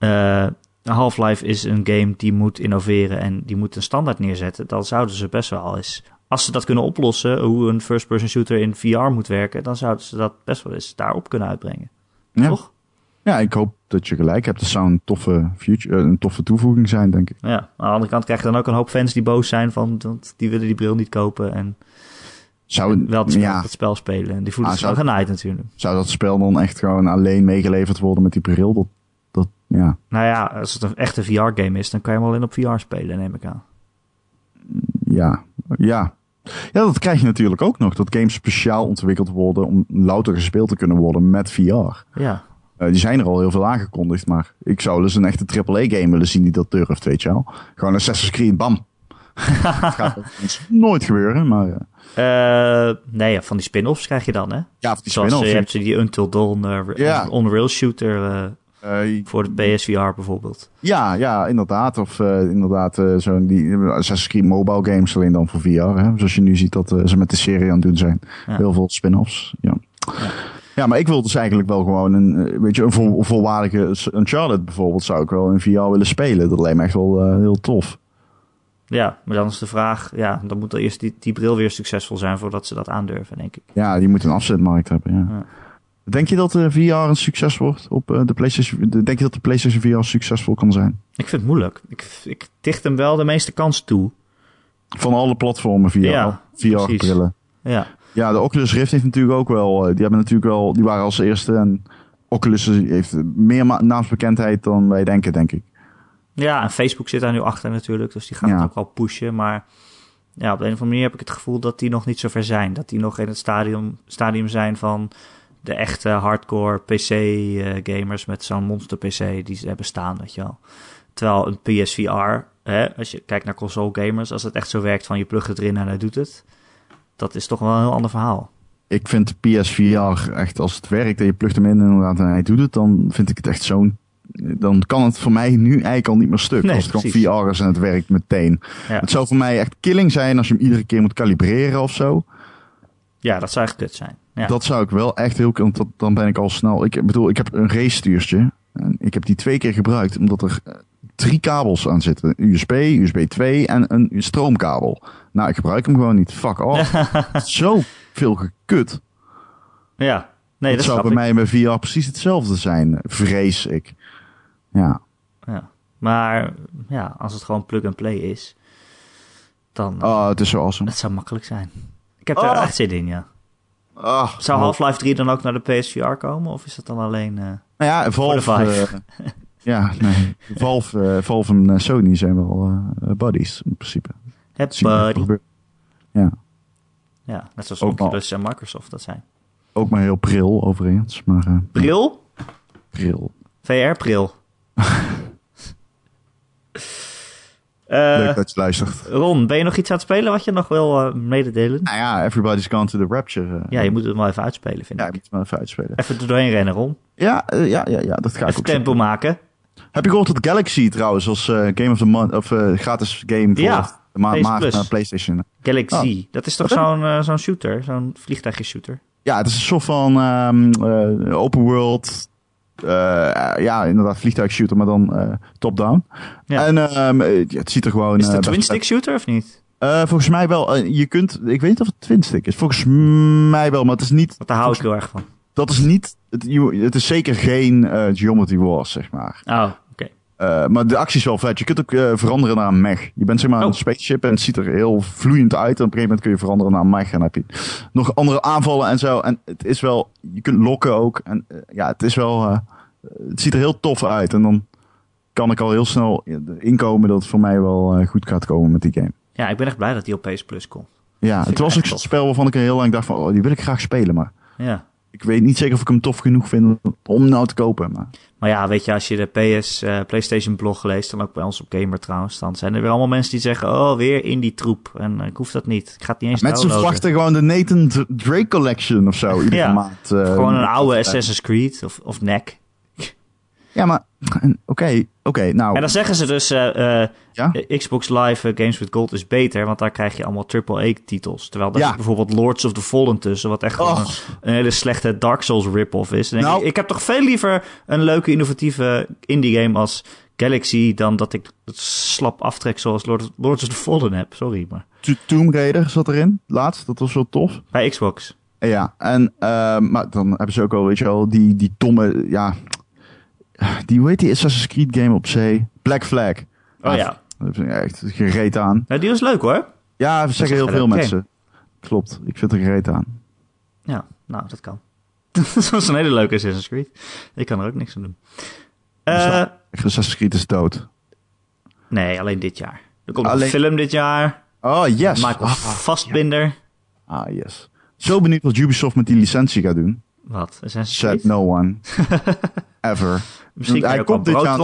eh, Half-Life is een game die moet innoveren en die moet een standaard neerzetten, dan zouden ze best wel eens, als ze dat kunnen oplossen, hoe een first-person shooter in VR moet werken, dan zouden ze dat best wel eens daarop kunnen uitbrengen.
Ja.
Toch?
Ja, ik hoop dat je gelijk hebt. Het zou een toffe, future, eh, een toffe toevoeging zijn, denk ik.
Ja, aan de andere kant krijg je dan ook een hoop fans die boos zijn van, want die willen die bril niet kopen en
Zou,
wel het spel,
ja,
het spel spelen. En die voelen
Ah,
zich genaaid natuurlijk.
zou dat spel dan echt gewoon alleen meegeleverd worden met die bril? Dat, dat, ja.
Nou ja, als het een echte VR-game is, dan kan je hem alleen op VR spelen, neem ik aan.
Ja, ja. Ja, dat krijg je natuurlijk ook nog. Dat games speciaal ontwikkeld worden om louter gespeeld te kunnen worden met VR.
Ja,
Eh, die zijn er al heel veel aangekondigd, maar ik zou dus een echte AAA-game willen zien die dat durft, weet je wel. Gewoon Assassin's Creed, bam. dat gaat nooit gebeuren, maar eh,
Eh, nee, van die spin-offs krijg je dan, hè?
ja, of die spin-offs.
je hebt die Until Dawn eh,
Ja.
on-rail shooter eh, voor de PSVR bijvoorbeeld.
ja, ja, inderdaad. Of eh, inderdaad uh, zo'n die Assassin's Creed mobile games alleen dan voor VR. Hè? Zoals je nu ziet dat ze met de serie aan het doen zijn.
Ja.
Heel veel spin-offs. Ja.
Ja.
ja. maar ik wil dus eigenlijk wel gewoon een, weet je, een vol, volwaardige Uncharted bijvoorbeeld zou ik wel in VR willen spelen. Dat lijkt me echt wel heel tof.
Ja, maar dan is de vraag, ja, dan moet er eerst die, die bril weer succesvol zijn voordat ze dat aandurven, denk ik.
Ja, die moet een afzetmarkt hebben, ja.
Ja.
Denk je dat de VR een succes wordt op uh, de PlayStation? Denk je dat de PlayStation VR succesvol kan zijn?
Ik vind het moeilijk. Ik, ik dicht hem wel de meeste kans toe.
Van alle platformen VR,
Ja,
VR-brillen.
Ja,
Ja, de Oculus Rift heeft natuurlijk ook wel. eh, Die hebben natuurlijk wel. Die waren als eerste. En Oculus heeft meer naamsbekendheid dan wij denken, denk ik.
ja en Facebook zit daar nu achter natuurlijk, dus die gaan
Ja.
het ook wel pushen. Maar ja, op de een of andere manier heb ik het gevoel dat die nog niet zo ver zijn. Dat die nog in het stadium, stadium zijn van de echte hardcore PC-gamers met zo'n monster PC die ze hebben staan, weet je wel. Terwijl een PSVR, hè, als je kijkt naar console gamers, als het echt zo werkt van je plugt het erin en hij doet het, dat is toch wel een heel ander verhaal.
Ik vind PSVR echt als het werkt en je plugt hem in inderdaad en hij doet het, dan vind ik het echt zo'n. Dan kan het voor mij nu eigenlijk al niet meer stuk.
Nee,
als het
precies.
gewoon VR is en het werkt meteen.
Ja,
Het zou voor mij echt killing zijn als je hem iedere keer moet kalibreren of zo.
Ja dat zou echt kut zijn. Ja.
Dat zou ik wel echt heel... Want dat, dan ben ik al snel... Ik bedoel, ik heb een race stuurtje. En ik heb die twee keer gebruikt. Omdat er eh, drie kabels aan zitten. USB, USB 2 en een stroomkabel. Nou, ik gebruik hem gewoon niet. Fuck off. Zo veel gekut.
ja. nee,
dat
dat
zou bij
ik.
mij met VR precies hetzelfde zijn. Vrees ik. Ja.
Ja. Maar ja, als het gewoon plug-and-play is, dan
Oh, het is zo awesome.
dat zou makkelijk zijn. Ik heb
Oh.
er echt zin in, ja.
Ah,
Zou
nou,
Half-Life 3 dan ook naar de PSVR komen? Of is dat dan alleen... eh,
Nou ja, Valve...
Voor de Vive.
eh, ja, nee. Valve, eh, Valve en Sony zijn wel buddies in principe.
het buddy?
Ja.
Ja, net zoals
Ook al.
Oculus en Microsoft dat zijn.
Ook maar heel pril overigens. Maar
Bril?
pril.
VR-bril. Eh,
Leuk dat je luistert.
Ron, ben je nog iets aan het spelen wat je nog wil eh, mededelen?
Nou ja, Everybody's Gone to the Rapture. eh,
Ja, je moet het wel even uitspelen, vind
ja,
ik.
ik moet het maar even uitspelen.
Even er doorheen rennen, Ron.
Ja, ja, ja, ja, dat ga ik
Even
ook
tempo maken.
Heb je gehoord dat Galaxy trouwens als Game of the Month, of gratis game voor
Ja,
de ma
PS
maart
Plus.
naar PlayStation?
Galaxy. Dat is toch zo'n zo'n shooter? Zo'n vliegtuigje-shooter?
Ja, het is een soort van ehm, eh, open world. Eh, ja, inderdaad, vliegtuigshooter, maar dan eh, top-down.
Ja.
En ehm, eh, ja, het ziet er gewoon.
Is het een twin-stick shooter of niet?
Volgens mij wel. je kunt. Ik weet niet of het twin stick is. Volgens mij wel, maar het is niet.
Want daar hou ik heel erg van.
Dat is niet. Het, het is zeker geen Geometry Wars, zeg maar.
Oh,
Eh, maar de actie is wel vet. Je kunt ook eh, veranderen naar een mech. Je bent zeg maar
Oh.
een spaceship en het ziet er heel vloeiend uit. En op een gegeven moment kun je veranderen naar een mech. En dan heb je nog andere aanvallen en zo. En het is wel, je kunt lokken ook. En eh, ja, het is wel, het ziet er heel tof uit. En dan kan ik al heel snel inkomen dat het voor mij wel goed gaat komen met die game.
Ja, ik ben echt blij dat die op PS Plus komt.
Ja, het was ook
tof.
spel waarvan ik er heel lang dacht van, oh, die wil ik graag spelen. Maar
Ja.
Ik weet niet zeker of ik hem tof genoeg vind om nou te kopen. Maar
Maar ja, weet je, als je de PS, eh, PlayStation blog leest, dan ook bij ons op Gamer trouwens, dan zijn er weer allemaal mensen die zeggen, oh, weer in die troep. En eh, ik hoef dat niet. Ik ga het niet eens
mensen
downloaden.
verwachten gewoon de Nathan Drake Collection of zo. Iedere
Ja,
maand. eh,
Gewoon een oude Assassin's Creed of, of NEC.
Ja, maar oké, oké, nou.
En dan zeggen ze dus, eh, eh,
Ja?
Xbox Live eh, Games with Gold is beter, want daar krijg je allemaal AAA-titels. Terwijl daar
Ja.
zit bijvoorbeeld Lords of the Fallen tussen, wat echt een, een hele slechte Dark Souls rip-off is. Dan denk
Nou.
ik, ik heb toch veel liever een leuke, innovatieve indie-game als Galaxy dan dat ik het slap aftrek zoals Lord, Lords of the Fallen heb. Sorry, maar
To- Tomb Raider zat erin, laatst. Dat was wel tof.
bij Xbox.
Ja, en, eh, maar dan hebben ze ook al, weet je wel, die, die domme, ja. Die, hoe heet die Assassin's Creed game op zee? Black Flag.
Oh
Ah,
ja.
Daar hebben ze echt gereed aan.
Nou, die was leuk hoor.
Ja, we zeggen heel veel mensen. Klopt, ik vind er gereed aan.
Ja, nou, dat kan. dat was een hele leuke Assassin's Creed. Ik kan er ook niks aan doen. Eh,
Assassin's Creed is dood.
nee, alleen dit jaar. Er komt
Alleen-
een film dit jaar.
Oh, yes.
Michael
Ah,
Vastbinder.
ah, yes. Zo benieuwd wat Ubisoft met die licentie gaat doen.
Wat? Assassin's
Said
Creed?
no one. Ever.
Misschien kan
Hij
ook
komt dit jaar,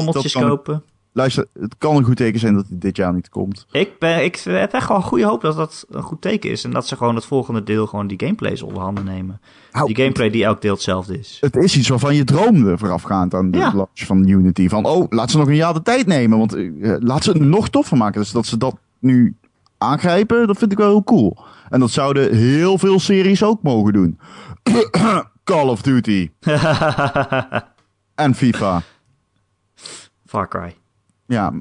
kopen.
Luister, het kan een goed teken zijn dat hij dit jaar niet komt.
Ik, ben, ik heb echt wel goede hoop dat dat een goed teken is. En dat ze gewoon het volgende deel gewoon die gameplays onder handen nemen. Die gameplay die elk deel hetzelfde is.
Het is iets waarvan je droomde voorafgaand aan de
Ja.
launch van Unity. Van, oh, laat ze nog een jaar de tijd nemen. Want eh, laat ze het nog toffer maken. Dus dat ze dat nu aangrijpen, dat vind ik wel heel cool. En dat zouden heel veel series ook mogen doen. Call of Duty en FIFA.
Far Cry.
Ja,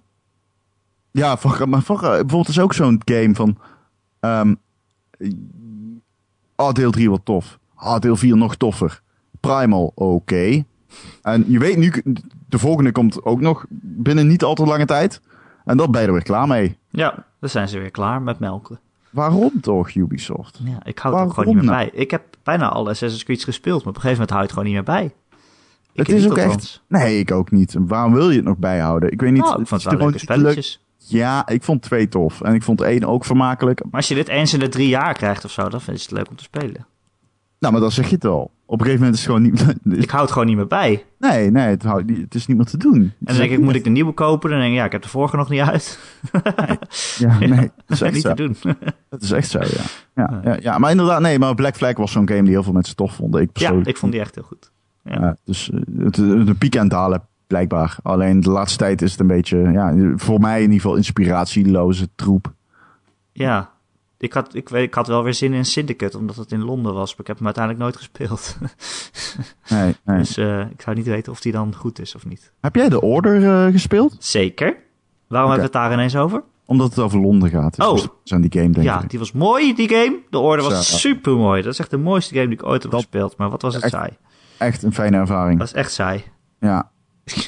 ja fuck, maar fuck, eh, bijvoorbeeld is ook zo'n game van... oh, deel 3 wat tof. Ah, deel 4 nog toffer. Primal, oké. En je weet nu, de volgende komt ook nog binnen niet al te lange tijd. En dan ben je er weer klaar mee.
Ja, dan zijn ze weer klaar met melken.
Waarom toch, Ubisoft?
Ja, ik hou
Waarom
gewoon niet meer
nou?
bij. Ik heb bijna alle Assassin's Creed gespeeld, maar op een gegeven moment hou je het gewoon niet meer bij.
Het is ook echt... Nee, ik ook niet. Waarom wil je het nog bijhouden? Ik weet niet.
Nou, ik vond het wel leuke spelletjes.
Ja, ik vond twee tof. En ik vond één ook vermakelijk.
Maar als je dit eens in de drie jaar krijgt of zo, dan vind je het leuk om te spelen.
Nou, maar dan zeg je het al. Op een gegeven moment is het gewoon niet...
Ik hou het gewoon niet meer bij.
Nee, nee, het, houdt het is niet meer te doen.
En dan denk ik, moet ik de nieuwe kopen? Dan denk ik, ja, ik heb de vorige nog niet uit.
Ja, nee, dat is echt
niet
zo.
te doen.
Dat is echt zo, ja. Ja, ja, ja. maar inderdaad, nee, maar Black Flag was zo'n game die heel veel mensen tof vonden. Ik
Ja,
persoonlijk.
ik vond die echt heel goed. Ja.
Ja, dus eh, het, de piek en dalen, blijkbaar. Alleen de laatste tijd is het een beetje, ja, voor mij in ieder geval inspiratieloze troep.
Ja, ik had, ik, ik had wel weer zin in Syndicate, omdat het in Londen was. Maar ik heb hem uiteindelijk nooit gespeeld.
Nee, nee.
Dus eh, ik zou niet weten of die dan goed is of niet.
Heb jij de Order eh, gespeeld?
Zeker. Waarom hebben we het daar ineens over?
Omdat het over Londen gaat. Dus
Oh.
aan die game, denk
Ja,
ik.
die was mooi, die game. De orde was super mooi. Dat is echt de mooiste game die ik ooit heb
Dat-
gespeeld. Maar wat was het
echt-
saai?
Echt een fijne ervaring.
Dat is echt saai.
Ja.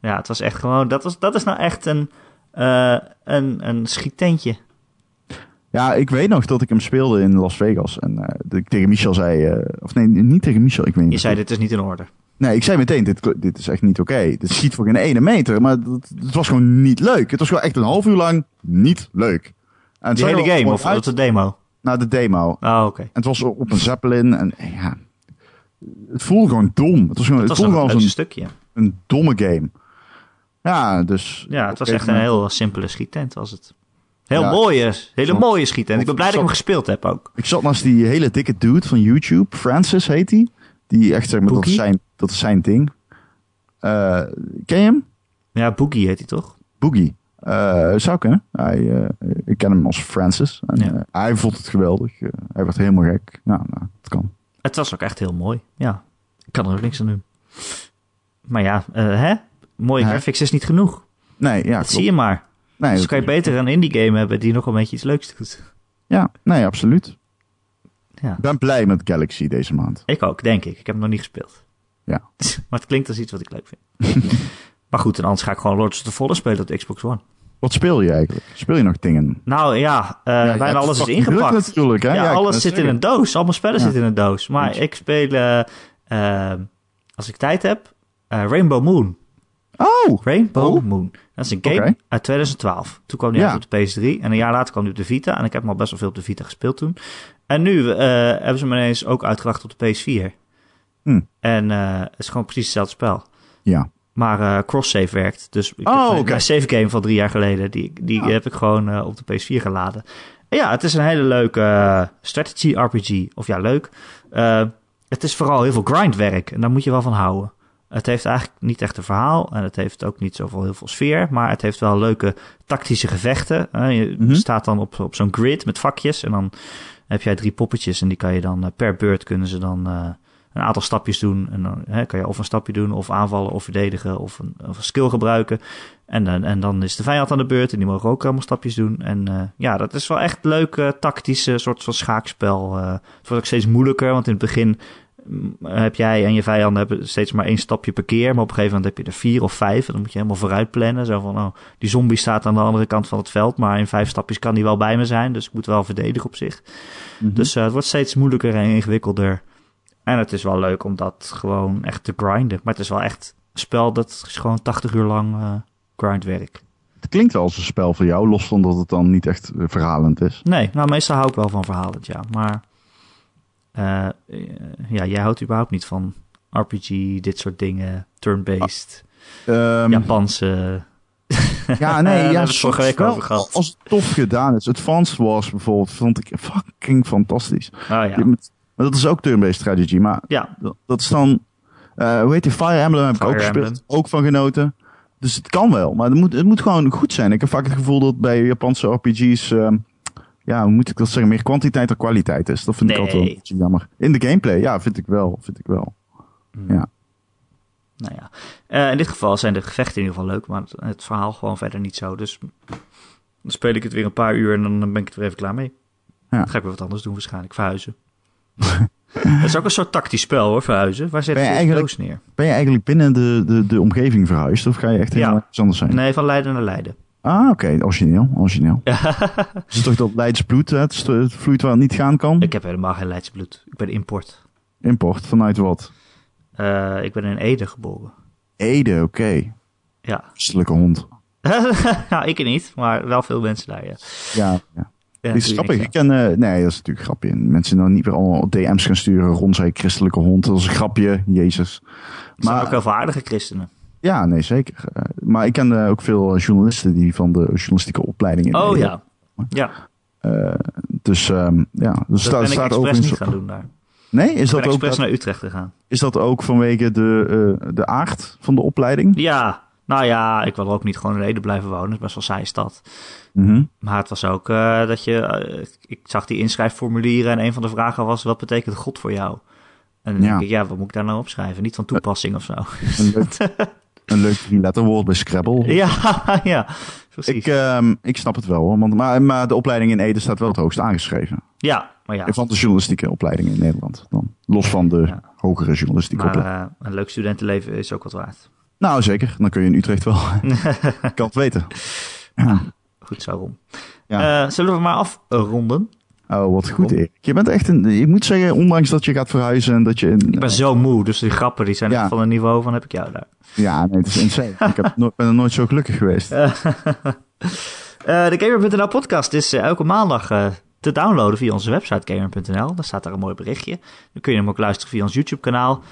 Ja, het was echt gewoon... Dat, was, dat is nou echt een, eh een, een schietentje.
Ja, ik weet nog dat ik hem speelde in Las Vegas. En dat ik tegen Michel zei... eh, of nee, niet tegen Michel, ik weet niet.
Je zei, dit is niet in orde.
Nee, ik zei meteen, dit, dit is echt niet oké. Dit schiet voor geen ene meter, maar het, het was gewoon niet leuk. Het was gewoon echt een half uur lang niet leuk. En er
hele game, of was
uit
de demo?
naar de demo.
Oh, oké.
En het was op een Zeppelin en ja... Het voelde gewoon dom. Het was gewoon, het
was
voelde
een
als
stukje.
een domme game. Ja, dus...
Ja, het was echt
een
heel simpele schiettent was het. Heel
Ja.
mooie, hele mooie schiettent. Ik ben blij dat ik hem gespeeld heb ook.
Ik zat naast die hele dikke dude van YouTube. Francis heet die. Die echt zeg maar, dat is, zijn, dat is zijn ding. Eh, ken je hem?
Ja, Boogie heet hij toch?
Boogie. Eh, zou kunnen. Hij, eh, ik ken hem als Francis. En,
Ja.
hij vond het geweldig. Hij werd helemaal gek. Nou, nou, het kan.
Het was ook echt heel mooi. Ja, ik kan er ook niks aan doen. Maar ja, eh, hè? Mooie graphics is niet genoeg.
Nee, ja,
dat
klopt.
zie je maar.
Nee,
dus kan je beter een indie game hebben die nog een beetje iets leuks doet.
Ja, nee, absoluut.
Ja.
Ik ben blij met Galaxy deze maand.
Ik ook, denk ik. Ik heb hem nog niet gespeeld.
Ja.
maar het klinkt als iets wat ik leuk vind. maar goed, en anders ga ik gewoon Lords of the Fallen spelen op de Xbox One.
Wat speel je eigenlijk? Speel je nog dingen?
Nou ja, eh,
Ja,
bijna alles is ingepakt.
natuurlijk, hè?
Ja,
Ja,
alles zit in een doos. Allemaal spellen
Ja.
zitten in een doos. Maar ik speel, eh, eh, als ik tijd heb, Rainbow Moon.
Oh!
Rainbow
Oh.
Moon. Dat is een game uit 2012. Toen kwam die
Ja.
uit op de PS3. En een jaar later kwam die op de Vita. En ik heb hem al best wel veel op de Vita gespeeld toen. En nu hebben ze hem ineens ook uitgebracht op de PS4.
Hm.
En het is gewoon precies hetzelfde spel.
Ja.
Maar eh cross-save werkt. Dus ik
Oh,
heb
oké.
mijn save game van drie jaar geleden, die, die heb ik gewoon eh, op de PS4 geladen. En ja, het is een hele leuke eh, strategy RPG. Of ja, leuk. Het is vooral heel veel grindwerk. En daar moet je wel van houden. Het heeft eigenlijk niet echt een verhaal. En het heeft ook niet zoveel heel veel sfeer. Maar het heeft wel leuke tactische gevechten. Je
Mhm.
staat dan op, op zo'n grid met vakjes. En dan heb jij drie poppetjes. En die kan je dan per beurt kunnen ze dan een aantal stapjes doen. En dan hè, kan je of een stapje doen, of aanvallen, of verdedigen, of een, of een skill gebruiken. En, dan- en dan is de vijand aan de beurt en die mogen ook allemaal stapjes doen. En eh, ja, dat is wel echt leuk eh, tactische soort van schaakspel. Eh, het wordt ook steeds moeilijker, want in het begin mm, heb jij en je vijanden hebben steeds maar één stapje per keer. Maar op een gegeven moment heb je er vier of vijf. En dan moet je helemaal vooruit plannen. Zo van, oh, die zombie staat aan de andere kant van het veld. Maar in vijf stapjes kan die wel bij me zijn. Dus ik moet wel verdedigen op zich.
Mhm.
Dus eh, het wordt steeds moeilijker en ingewikkelder. En het is wel leuk om dat gewoon echt te grinden. Maar het is wel echt een spel dat is gewoon 80 uur lang eh grindwerk.
Het klinkt wel als een spel voor jou, los van dat het dan niet echt eh, verhalend is.
Nee, nou meestal hou ik wel van verhalend, ja. Maar eh, ja, jij houdt überhaupt niet van RPG, dit soort dingen, turn-based,
Ehm,
Japanse...
Ja, nee, ja,
het vorige week
wel,
over gehad.
Als het tof gedaan is. Advanced Wars bijvoorbeeld vond ik fucking fantastisch.
Oh ja,
maar dat is ook turn-based strategy, maar
ja,
dat, is dan... eh, hoe heet die? Fire Emblem heb ik ook gespeeld.
Emblem.
Ook van genoten. Dus het kan wel, maar het moet, het moet gewoon goed zijn. Ik heb vaak het gevoel dat bij Japanse RPG's... ehm, ja, hoe moet ik dat zeggen? Meer kwantiteit dan kwaliteit is. Dat vind ik altijd wel een beetje jammer. In de gameplay, ja, vind ik wel. Vind ik wel. Ja.
nou ja. Eh, in dit geval zijn de gevechten in ieder geval leuk, maar het, het verhaal gewoon verder niet zo. Dus dan speel ik het weer een paar uur en dan ben ik er weer even klaar mee.
Ja.
Dan ga ik weer wat anders doen waarschijnlijk, verhuizen. Het is ook een soort tactisch spel hoor, verhuizen. Waar zet
Ben
je
je eigenlijk-
neer?
Ben je eigenlijk binnen de, de, de omgeving verhuisd? Of ga je echt helemaal
Ja.
anders zijn?
Nee, van Leiden naar Leiden.
Ah, oké. Origineel. Origineel. Het is toch dat Leids bloed, hè? Het, vloeit waar het niet gaan kan?
Ik heb helemaal geen Leidse bloed. Ik ben import.
Import, vanuit wat?
Eh, ik ben in Ede geboren.
Ede, oké.
Ja.
Christelijke hond.
nou, ik niet, maar wel veel mensen daar, ja.
Ja, ja.
Ja
Die is grappig. Ik ken, eh, nee, dat is natuurlijk een grapje. En Mensen dan niet weer allemaal DM's gaan sturen rond christelijke hond. Dat is een grapje, Jezus.
zijn
Maar-
ook wel veel aardige christenen.
Ja, nee, zeker. Eh, maar ik ken eh, ook veel journalisten die van de journalistieke opleiding in
Oh ja. Ja,
dus ehm, ja, er
dat
staat, staat ook in-
niet gaan doen daar.
Nee, is
Ik ben
dat, ook,
naar Utrecht gegaan.
is dat ook vanwege de, de aard van de opleiding?
Ja, nou ja, ik wil er ook niet gewoon in Ede blijven wonen. Het is best wel een saaie stad.
Mhm.
Maar het was ook eh, dat je... eh, ik zag die inschrijfformulieren en een van de vragen was... wat betekent God voor jou? En dan
Ja.
denk ik, ja, wat moet ik daar nou opschrijven? Niet van toepassing of zo.
Een leuk, een leuk drie-letterwoord bij Scrabble.
ja, ja, precies.
Ik, ehm, ik snap het wel, hoor. Want, maar, maar de opleiding in Ede staat wel het hoogst aangeschreven.
ja, maar ja.
Van de journalistieke opleidingen in Nederland. Dan. Los van de
Ja.
hogere journalistieke
Maar
opleiding.
eh, een leuk studentenleven is ook wat waard.
Nou, zeker. Dan kun je in Utrecht wel. ik kan het weten. Ja.
Goed zo, Rom.
Ja.
Eh, zullen we maar afronden?
Oh, wat goed? Erik. Je bent echt een... Ik moet zeggen, ondanks dat je gaat verhuizen en dat je...
Ik ben zo moe, dus die grappen die zijn
Ja.
echt van een niveau van heb ik jou daar.
Ja, nee, het is insane. ik heb no- ben er nooit zo gelukkig geweest.
Eh, de Gamer.nl podcast is eh, elke maandag te downloaden via onze website Gamer.nl. Daar staat daar een mooi berichtje. Dan kun je hem ook luisteren via ons YouTube kanaal.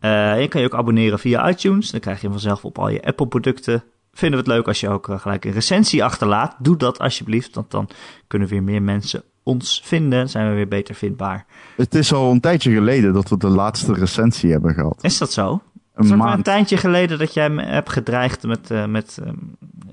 Eh, je kan je ook abonneren via iTunes. Dan krijg je hem vanzelf op al je Apple producten vinden we het leuk als je ook eh, gelijk een recensie achterlaat. Doe dat alsjeblieft, want dan kunnen weer meer mensen ons vinden. Zijn we weer beter vindbaar.
Het is al een tijdje geleden dat we de laatste recensie hebben gehad.
Is dat zo?
Een
Het is wel een
maand.
tijdje geleden dat jij me hebt gedreigd met, eh, met ehm,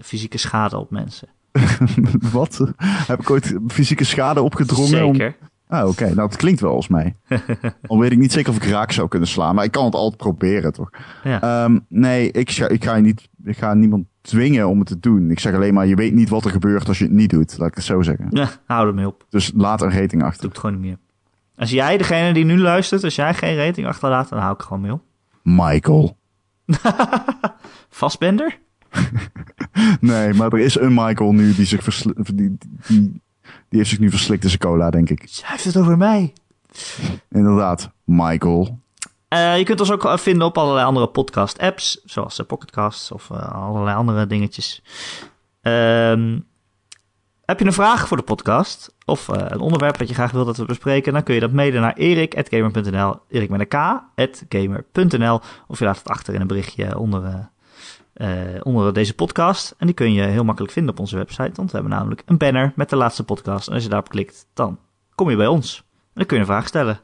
fysieke schade op mensen.
Wat? Heb ik ooit fysieke schade opgedrongen? om-
Zeker.
Ah, oké. Nou, het klinkt wel als mij. Al weet ik niet zeker of ik raak zou kunnen slaan, maar ik kan het altijd proberen, toch?
Ja.
Ehm, nee, ik ga, ik, ga je niet, ik ga niemand dwingen om het te doen. Ik zeg alleen maar, je weet niet wat er gebeurt als je het niet doet. Laat ik het zo zeggen.
ja, hou ermee op.
Dus laat een rating achter.
Doe het gewoon niet meer. Als jij, degene die nu luistert, als jij geen rating achterlaat, dan hou ik gewoon mee op.
Michael.
Vastbender?
Nee, maar er is een Michael nu die zich die, die, die, heeft zich nu verslikt in zijn cola, denk ik.
Zij heeft het over mij.
Inderdaad, Michael.
Eh, je kunt ons ook vinden op allerlei andere podcast-apps, zoals uh, Pocketcasts of uh, allerlei andere dingetjes. Ehm, heb je een vraag voor de podcast of uh, een onderwerp dat je graag wilt dat we bespreken, dan kun je dat mailen naar erik.gamer.nl, erik met een k, gamer.nl, of je laat het achter in een berichtje onder, uh, onder deze podcast. En die kun je heel makkelijk vinden op onze website, want we hebben namelijk een banner met de laatste podcast. En als je daarop klikt, dan kom je bij ons. En dan kun je een vraag stellen.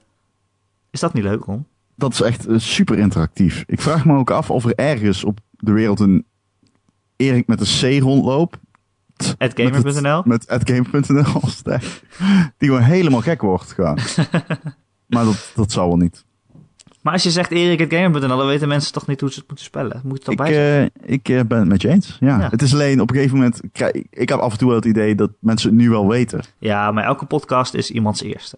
Is dat niet leuk, Ron?
Dat is echt uh, super interactief. Ik vraag me ook af of er ergens op de wereld een Erik met een C rondloopt.
Atgamer.nl?
Met atgamer.nl. Die gewoon helemaal gek wordt gewoon. maar dat, dat zal wel niet.
Maar als je zegt Erik.gamer.nl, dan weten mensen toch niet hoe ze het moeten spellen. Moet het
ik, uh, ik uh, ben het met je eens. Ja. ja. Het is alleen op een gegeven moment. Kijk, ik heb af en toe wel het idee dat mensen het nu wel weten.
Ja, maar elke podcast is iemands eerste.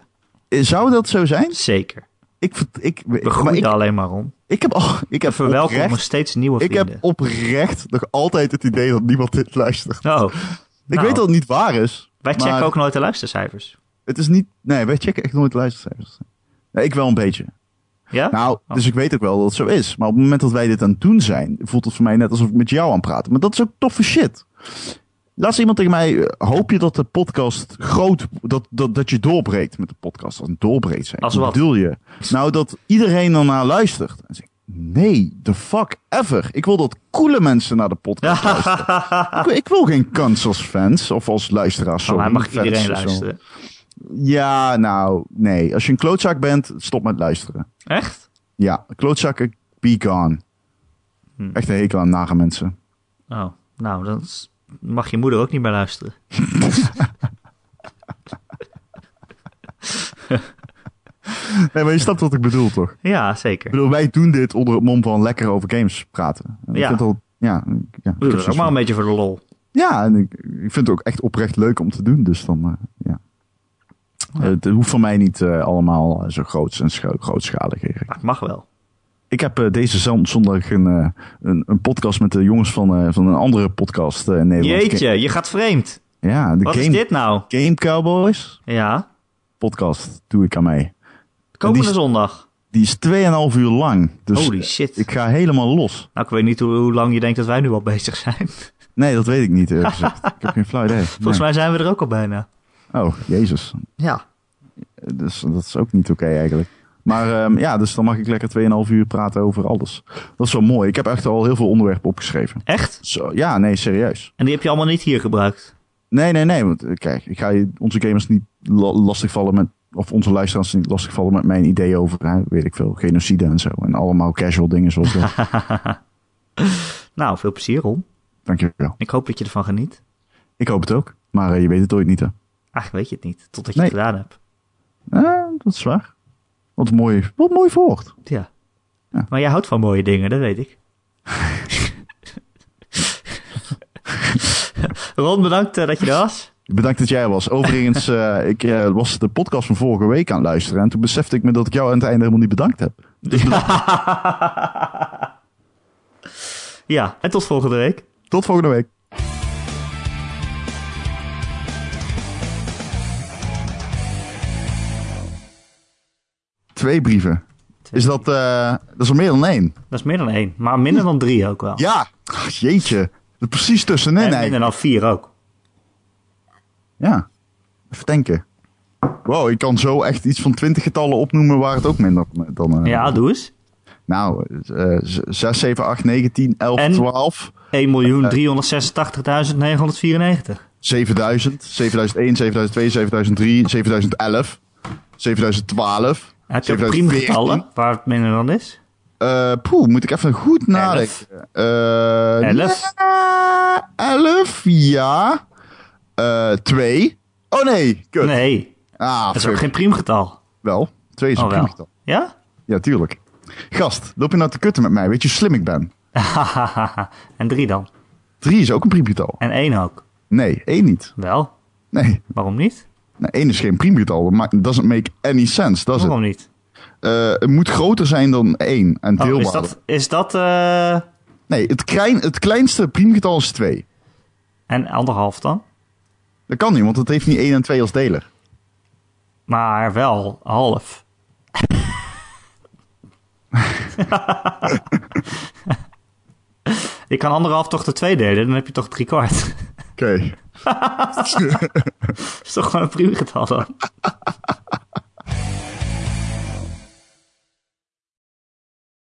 Zou dat zo zijn?
Zeker.
Ik, ik,
We groeien ik, alleen maar om.
Ik heb, al, ik heb
verwelkomen oprecht, steeds nieuwe vrienden.
Ik heb oprecht nog altijd het idee dat niemand dit luistert.
Oh.
Ik nou, weet dat het niet waar is.
Wij checken ook nooit de luistercijfers.
Het is niet. Nee, wij checken echt nooit de luistercijfers. Nee, ik wel een beetje.
Ja?
Nou, oh. dus ik weet ook wel dat het zo is. Maar op het moment dat wij dit aan het doen zijn, voelt het voor mij net alsof ik met jou aan het praten. Maar dat is ook toffe shit. Laatst iemand tegen mij, hoop je dat de podcast groot, dat, dat, dat je doorbreekt met de podcast? Als een doorbreekt zijn.
Als wat?
bedoel je? Nou, dat iedereen ernaar luistert. En zeg, nee, the fuck ever. Ik wil dat coole mensen naar de podcast luisteren. ik, ik, wil geen kans als fans of als luisteraars.
Maar mag iedereen luisteren?
Ja, nou, nee. Als je een klootzak bent, stop met luisteren.
Echt?
Ja, klootzakken, be gone. Hm. Echt een hekel aan nare mensen.
Oh, nou, dan mag je moeder ook niet meer luisteren.
nee, maar je snapt wat ik bedoel, toch?
Ja, zeker.
Ik bedoel, wij doen dit onder het mom van lekker over games praten. En
ja.
Ik vind het al, ja, ja
het ook maar een beetje voor de lol.
Ja, en ik, ik vind het ook echt oprecht leuk om te doen. Dus dan, uh, ja. Ja. Het hoeft voor mij niet uh, allemaal zo groot en grootschalig.
Het mag wel.
Ik heb uh, deze zondag een, een, een, podcast met de jongens van, van een andere podcast in Nederland.
Jeetje, je gaat vreemd.
Ja, de
Wat
game,
is dit nou?
Game Cowboys
Ja.
podcast doe ik aan mee.
Komende
die,
zondag.
Die is 2,5 uur lang. Dus
Holy shit.
Ik ga helemaal los.
Nou, ik weet niet hoe, hoe, lang je denkt dat wij nu al bezig zijn.
Nee, dat weet ik niet ik heb geen flauw idee.
Volgens nee. mij zijn we er ook al bijna.
Oh, jezus.
Ja.
Dus dat is ook niet oké okay eigenlijk. Maar um, ja, dus dan mag ik lekker 2,5 uur praten over alles. Dat is wel mooi. Ik heb echt al heel veel onderwerpen opgeschreven.
Echt?
Zo, ja, nee, serieus.
En die heb je allemaal niet hier gebruikt?
Nee, nee, nee. Want kijk, ik ga onze gamers niet lastigvallen met... Of onze luisteraars niet lastigvallen met mijn ideeën over, hè, weet ik veel, genocide en zo. En allemaal casual dingen zoals dat.
nou, veel plezier, Ron.
Dankjewel.
Ik hoop dat je ervan geniet.
Ik hoop het ook. Maar uh, je weet het ooit niet, hè?
Eigenlijk weet je het niet, totdat je
nee.
het gedaan hebt.
Dat is waar. Wat mooi, wat mooi voort.
Ja. ja. Maar jij houdt van mooie dingen, dat weet ik. Ron, bedankt uh, dat je er was.
Bedankt dat jij er was. Overigens, uh, ik uh, was de podcast van vorige week aan het luisteren. En toen besefte ik me dat ik jou aan het einde helemaal niet bedankt heb.
Dus bedankt. ja, en tot volgende week.
Tot volgende week. Twee brieven. Twee is dat, uh, dat is er meer dan één?
Dat is meer dan één, maar minder dan drie ook wel.
Ja, Ach, jeetje. Dat is precies tussenin
en
eigenlijk.
minder dan vier ook.
Ja, even denken. Wow, ik kan zo echt iets van twintig getallen opnoemen waar het ook minder dan... Uh,
ja, doe eens.
Nou, uh, 6, 7, 8, 9, 10, 11,
en?
12. 7000, 7001, 7002, 7003, 7011, 7012.
Heb je ook
7014?
priemgetallen waar het minder dan is?
Eh, poeh, moet ik even goed nadenken. Eh,
Elf?
ja, elf, ja. Eh, twee. Oh nee, kut.
Nee,
Ah,
dat is ook geen priemgetal.
Wel, twee is een
Oh, wel.
priemgetal.
Ja?
Ja, tuurlijk. Gast, loop je nou te kutten met mij? Weet je hoe slim ik ben?
en drie dan.
Drie is ook een priemgetal.
En één ook.
Nee, één niet.
Wel,
Nee,
waarom niet?
Één is geen priemgetal. Dat maakt- doesn't make any sense, does it?
Waarom niet?
Eh, het moet groter zijn dan één en
Oh,
deelbaar.
is dat, is dat eh,
Nee, het, klein, het kleinste priemgetal is twee.
en anderhalf dan?
Dat kan niet, want het heeft niet één en twee als deler.
Maar wel half. je kan anderhalf toch de twee delen, dan heb je toch drie kwart.
Oké.
is toch gewoon een priemgetal dan?